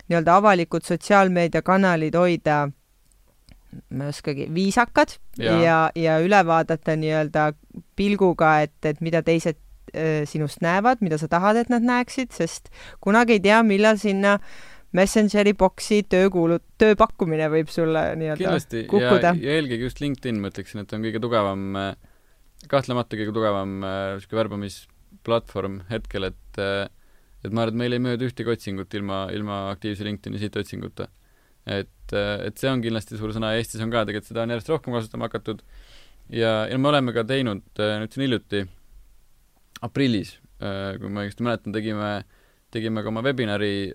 nii-öelda avalikud sotsiaalmeediakanalid hoida ma ei oskagi, viisakad ja, ja, ja üle vaadata nii-öelda pilguga, et, et mida teised äh, sinust näevad, mida sa tahad, et nad näeksid, sest kunagi ei tea, millal sinna Messengeri boksi töökuulu-, tööpakkumine võib sulle nii-öelda kukkuda. ja eelkõige just LinkedIn, ma ütleksin, et on kõige tugevam äh, kahtlemata kõige tugevam niisugune äh, värbamisplatvorm hetkel, et äh, et ma arvan, et meil ei möödu ühtegi otsingut ilma, ilma aktiivse LinkedIni sihtotsinguta. et, et see on kindlasti suur sõna ja Eestis on ka tegelikult seda on järjest rohkem kasutama hakatud ja, ja me oleme ka teinud nüüd siin hiljuti, aprillis, kui ma õigesti mäletan, tegime, tegime ka oma webinari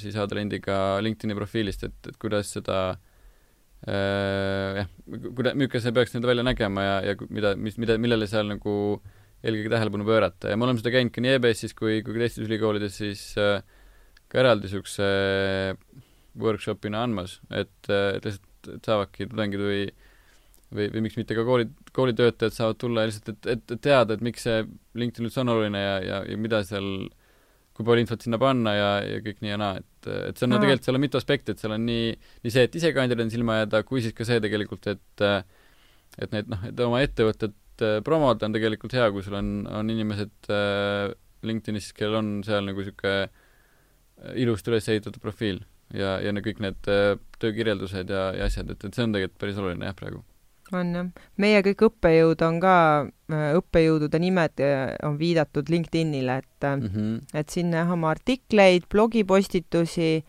siis Adelendiga LinkedIni profiilist, et, et kuidas seda jah, kuida-, milline see peaks nii-öelda välja nägema ja, ja mida, mis, mida, millele seal nagu eelkõige tähelepanu pöörata. Ja me oleme seda käinud ka nii EBS-is kui, kui ka teistes ülikoolides siis äh, ka eraldi niisuguse workshopina andmas, et, et lihtsalt, saavadki tudengid või või, või miks mitte ka kooli, koolitöötajad saavad tulla ja lihtsalt, et, et, et teada, et miks see LinkedIn üldse on oluline ja, ja, ja mida seal, kui palju infot sinna panna ja, ja kõik nii ja naa, et, et see on no tegelikult, seal on mitu aspekti, et seal on nii, nii see, et ise kandidaadina silma jääda, kui siis ka see tegelikult, et et need noh, et oma ettevõtet promoda on tegelikult hea, kui sul on, on inimesed äh, LinkedInis, kellel on seal nagu niisugune ilusti üles ehitatud profiil ja, ja kõik need äh, töökirjeldused ja, ja asjad, et, et see on tegelikult päris oluline jah, praegu on jah. meie kõik õppejõud on ka, äh, õppejõudude nimed äh, on viidatud LinkedInile, et mm, -hmm. et siin näha oma artikleid, blogipostitusi,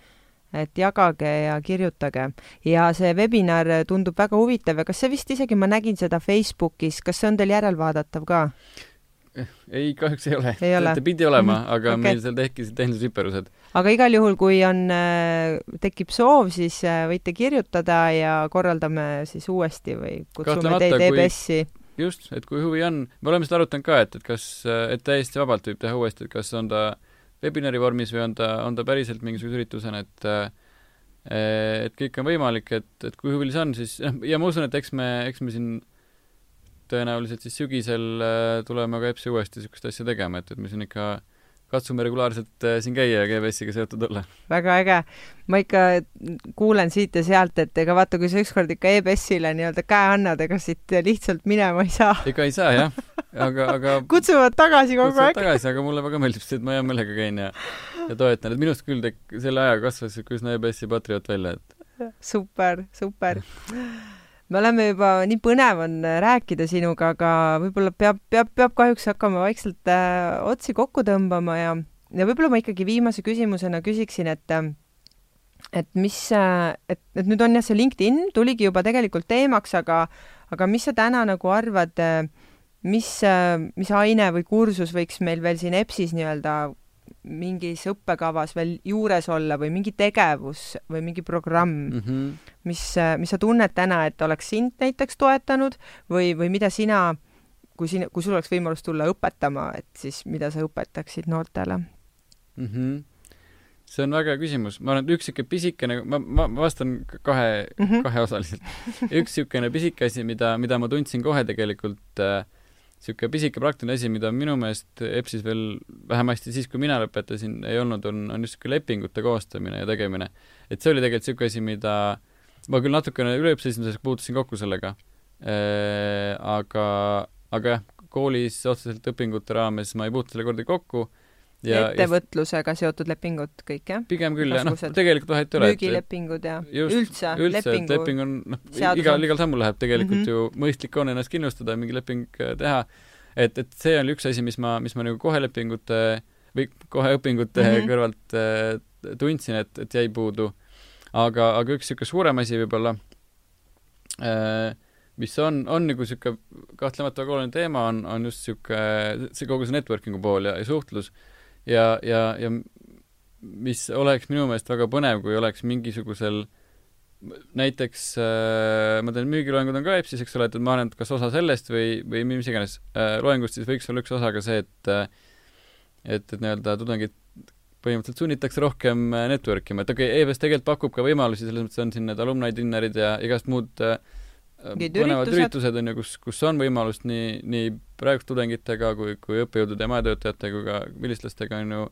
et jagage ja kirjutage. ja see webinar tundub väga huvitav ja kas see vist isegi, ma nägin seda Facebookis, kas see on teil järelvaadatav ka? Ei, kahjuks ei ole. ta pidi olema, mhm. aga okay. meil seal tekkisid tehnilised viperused. aga igal juhul, kui on, äh, tekib soov, siis äh, võite kirjutada ja korraldame siis uuesti või kutsume teid EBS-i. just, et kui huvi on, me oleme seda arutanud ka, et, et kas, et täiesti vabalt võib teha uuesti, et kas on ta webinari vormis või on ta, on ta päriselt mingisuguse üritusena, et äh, et kõik on võimalik, et, et kui huvi see on, siis noh, ja ma usun, et eks me, eks me siin tõenäoliselt siis sügisel äh, tuleme ka EBS-i uuesti niisugust asja tegema, et, et me siin ikka katsume regulaarselt äh, siin käia ja GBS-iga seotud olla. väga äge. ma ikka kuulen siit ja sealt, et ega vaata, kui sa ükskord ikka EBS-ile nii-öelda käe annad, ega siit lihtsalt minema ei saa. ega ei saa jah, aga, aga kutsuvad tagasi kogu aeg. tagasi, aga mulle väga meeldib see, et ma hea meelega käin ja ja toetan, et minust küll tek-, selle ajaga kasvas niisugune üsna EBS-i patrioot välja, et super, super me oleme juba, nii põnev on äh, rääkida sinuga, aga võib-olla peab, peab, peab kahjuks hakkama vaikselt äh, otsi kokku tõmbama ja, ja võib-olla ma ikkagi viimase küsimusena küsiksin, et äh, et mis, äh, et, et nüüd on jah, see LinkedIn tuligi juba tegelikult teemaks, aga aga mis sa täna nagu arvad, mis, mis aine või kursus võiks meil veel siin EBS-is nii-öelda mingis õppekavas veel juures olla või mingi tegevus või mingi programm mm, -hmm. mis, mis sa tunned täna, et oleks sind näiteks toetanud või, või mida sina, kui siin, kui sul oleks võimalus tulla õpetama, et siis mida sa õpetaksid noortele mm? -hmm. see on väga hea küsimus, ma arvan, et üks niisugune pisikene, ma, ma, ma vastan kahe mm, -hmm. kaheosaliselt üks niisugune pisike asi, mida, mida ma tundsin kohe tegelikult äh, niisugune pisike praktiline asi, mida minu meelest EBS-is veel vähemasti siis, kui mina lõpetasin, ei olnud, on, on just niisugune lepingute koostamine ja tegemine. et see oli tegelikult niisugune asi, mida ma küll natukene üleõppimise esimeses puutusin kokku sellega äh,, aga, aga jah, koolis otseselt õpingute raames ma ei puutu selle kordagi kokku ja ettevõtlusega seotud lepingud kõik, jah? pigem küll, jah, noh, tegelikult vahet ei ole. müügilepingud ja just, üldse, üldse lepingud. leping on, noh, igal, igal sammul läheb tegelikult mm -hmm. ju, mõistlik on ennast kindlustada mingi leping äh, teha. et, et see oli üks asi, mis ma, mis ma nagu kohe lepingute või kohe õpingute mm -hmm. kõrvalt äh, tundsin, et, et jäi puudu. aga, aga üks niisugune suurem asi võib-olla äh,, mis on, on nagu niisugune kahtlemata väga oluline teema, on, on just niisugune, see kogu see networking'u pool ja, ja suhtlus ja, ja, ja mis oleks minu meelest väga põnev, kui oleks mingisugusel näiteks äh, ma teen müügiloengud on ka EBS-is, eks ole, et ma olen kas osa sellest või, või mis iganes äh, loengust, siis võiks olla üks osa ka see, et äh, et, et nii-öelda tudengid põhimõtteliselt sunnitakse rohkem äh, network ima, et okei okay,, EBS tegelikult pakub ka võimalusi, selles mõttes on siin need alumni dinnerid ja igast muud äh, põnevad üritused on ju, kus, kus on võimalust nii, nii praeguste tudengitega kui, kui õppejõudude ja majatöötajatega kui ka vilistlastega on ju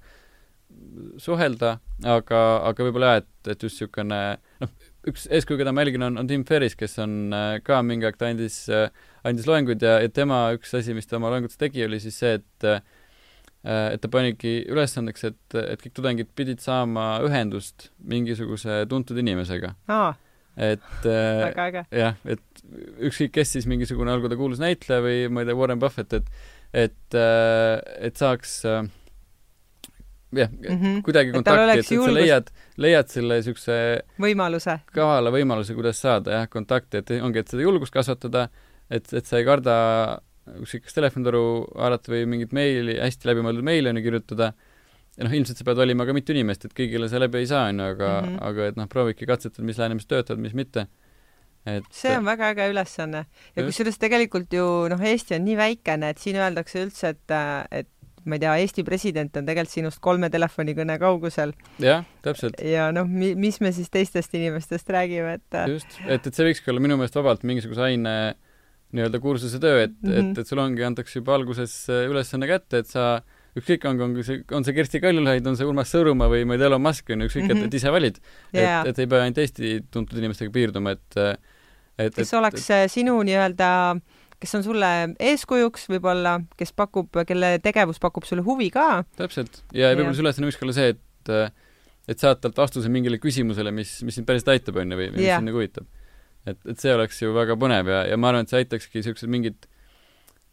suhelda, aga, aga võib-olla jah, et, et just niisugune noh, üks eeskuju, keda ma jälgin, on, on Tim Ferris, kes on äh, ka mingi aeg, ta andis, äh, andis loenguid ja, ja tema üks asi, mis ta oma loengutes tegi, oli siis see, et äh, et ta panigi ülesandeks, et, et kõik tudengid pidid saama ühendust mingisuguse tuntud inimesega. Ah et äh, jah, et ükskõik kes siis mingisugune, olgu ta kuulus näitleja või ma ei tea, Warren Buffett, et et, äh, et saaks äh, jah mm -hmm. kuidagi kontakti, et, et sa leiad, leiad selle niisuguse võimaluse. kavala võimaluse, kuidas saada jah, kontakti, et ongi, et seda julgust kasvatada, et, et sa ei karda ükskõik telefonitoru haarata või mingit meili, hästi läbimõeldud meili on ju kirjutada, ja noh, ilmselt sa pead valima ka mitu inimest, et kõigile sa läbi ei saa, on ju, aga mm, Mhm. -hmm. aga et noh, proovige katsetada, mis lähenemised töötavad, mis mitte. et see on väga äge ülesanne. ja kusjuures tegelikult ju noh, Eesti on nii väikene, et siin öeldakse üldse, et, et ma ei tea, Eesti president on tegelikult sinust kolme telefonikõne kaugusel jah, täpselt, ja noh, mi-, mis me siis teistest inimestest räägime, et just, et, et see võikski olla minu meelest vabalt mingisuguse aine nii-öelda kursuse töö, et mm, Mhm. -hmm. et, et sul ongi, antakse juba alguses äh, ülesanne kätte, et sa ükskõik, on, on see, on see Kersti Kaljulaid, on see Urmas Sõõrumaa või ma ei tea, Elon Musk on ju, ükskõik mm, -hmm. Mhm. et, et ise valid jaa et, et ei pea ainult Eesti tuntud inimestega piirduma, et et, kes oleks äh, sinu nii-öelda kes on sulle eeskujuks võib-olla, kes pakub, kelle tegevus pakub sulle huvi ka, täpselt, ja Jah. võib-olla see ülesanne võiks ka olla see, et et saad talt vastuse mingile küsimusele, mis, mis sind päriselt aitab, on ju, või, või mis Jah. sind nagu huvitab. et, et see oleks ju väga põnev ja, ja ma arvan, et see aitakski niisugused mingid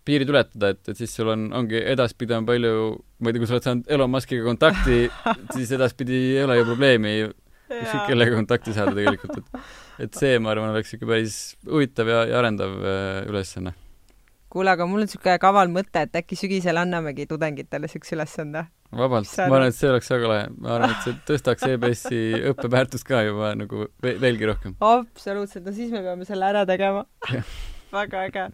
piirid ületada, et, et siis sul on, ongi edaspidi on palju, ma ei tea, kui sa oled saanud Elon Muskiga kontakti, siis edaspidi ei ole ju probleemi ükskõik kellega kontakti saada tegelikult, et et see, ma arvan, oleks ikka päris huvitav ja, ja arendav äh, ülesanne. kuule, aga mul on niisugune kaval mõte, et äkki sügisel annamegi tudengitele niisuguse ülesande. vabalt, ma arvan, et see oleks väga lahe, ma arvan, et see tõstaks EBS-i õppeväärtust ka juba nagu ve veelgi rohkem. absoluutselt, no siis me peame selle ära tegema. väga äge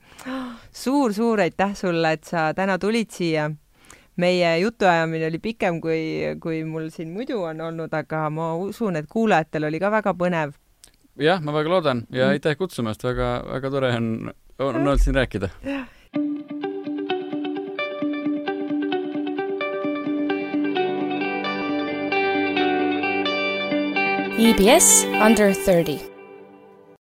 suur,. suur-suur aitäh sulle, et sa täna tulid siia. meie jutuajamine oli pikem, kui, kui mul siin muidu on olnud, aga ma usun, et kuulajatel oli ka väga põnev. jah, ma väga loodan ja Mm. aitäh kutsumast, väga, väga tore on, on olnud siin rääkida. EBS Under 30.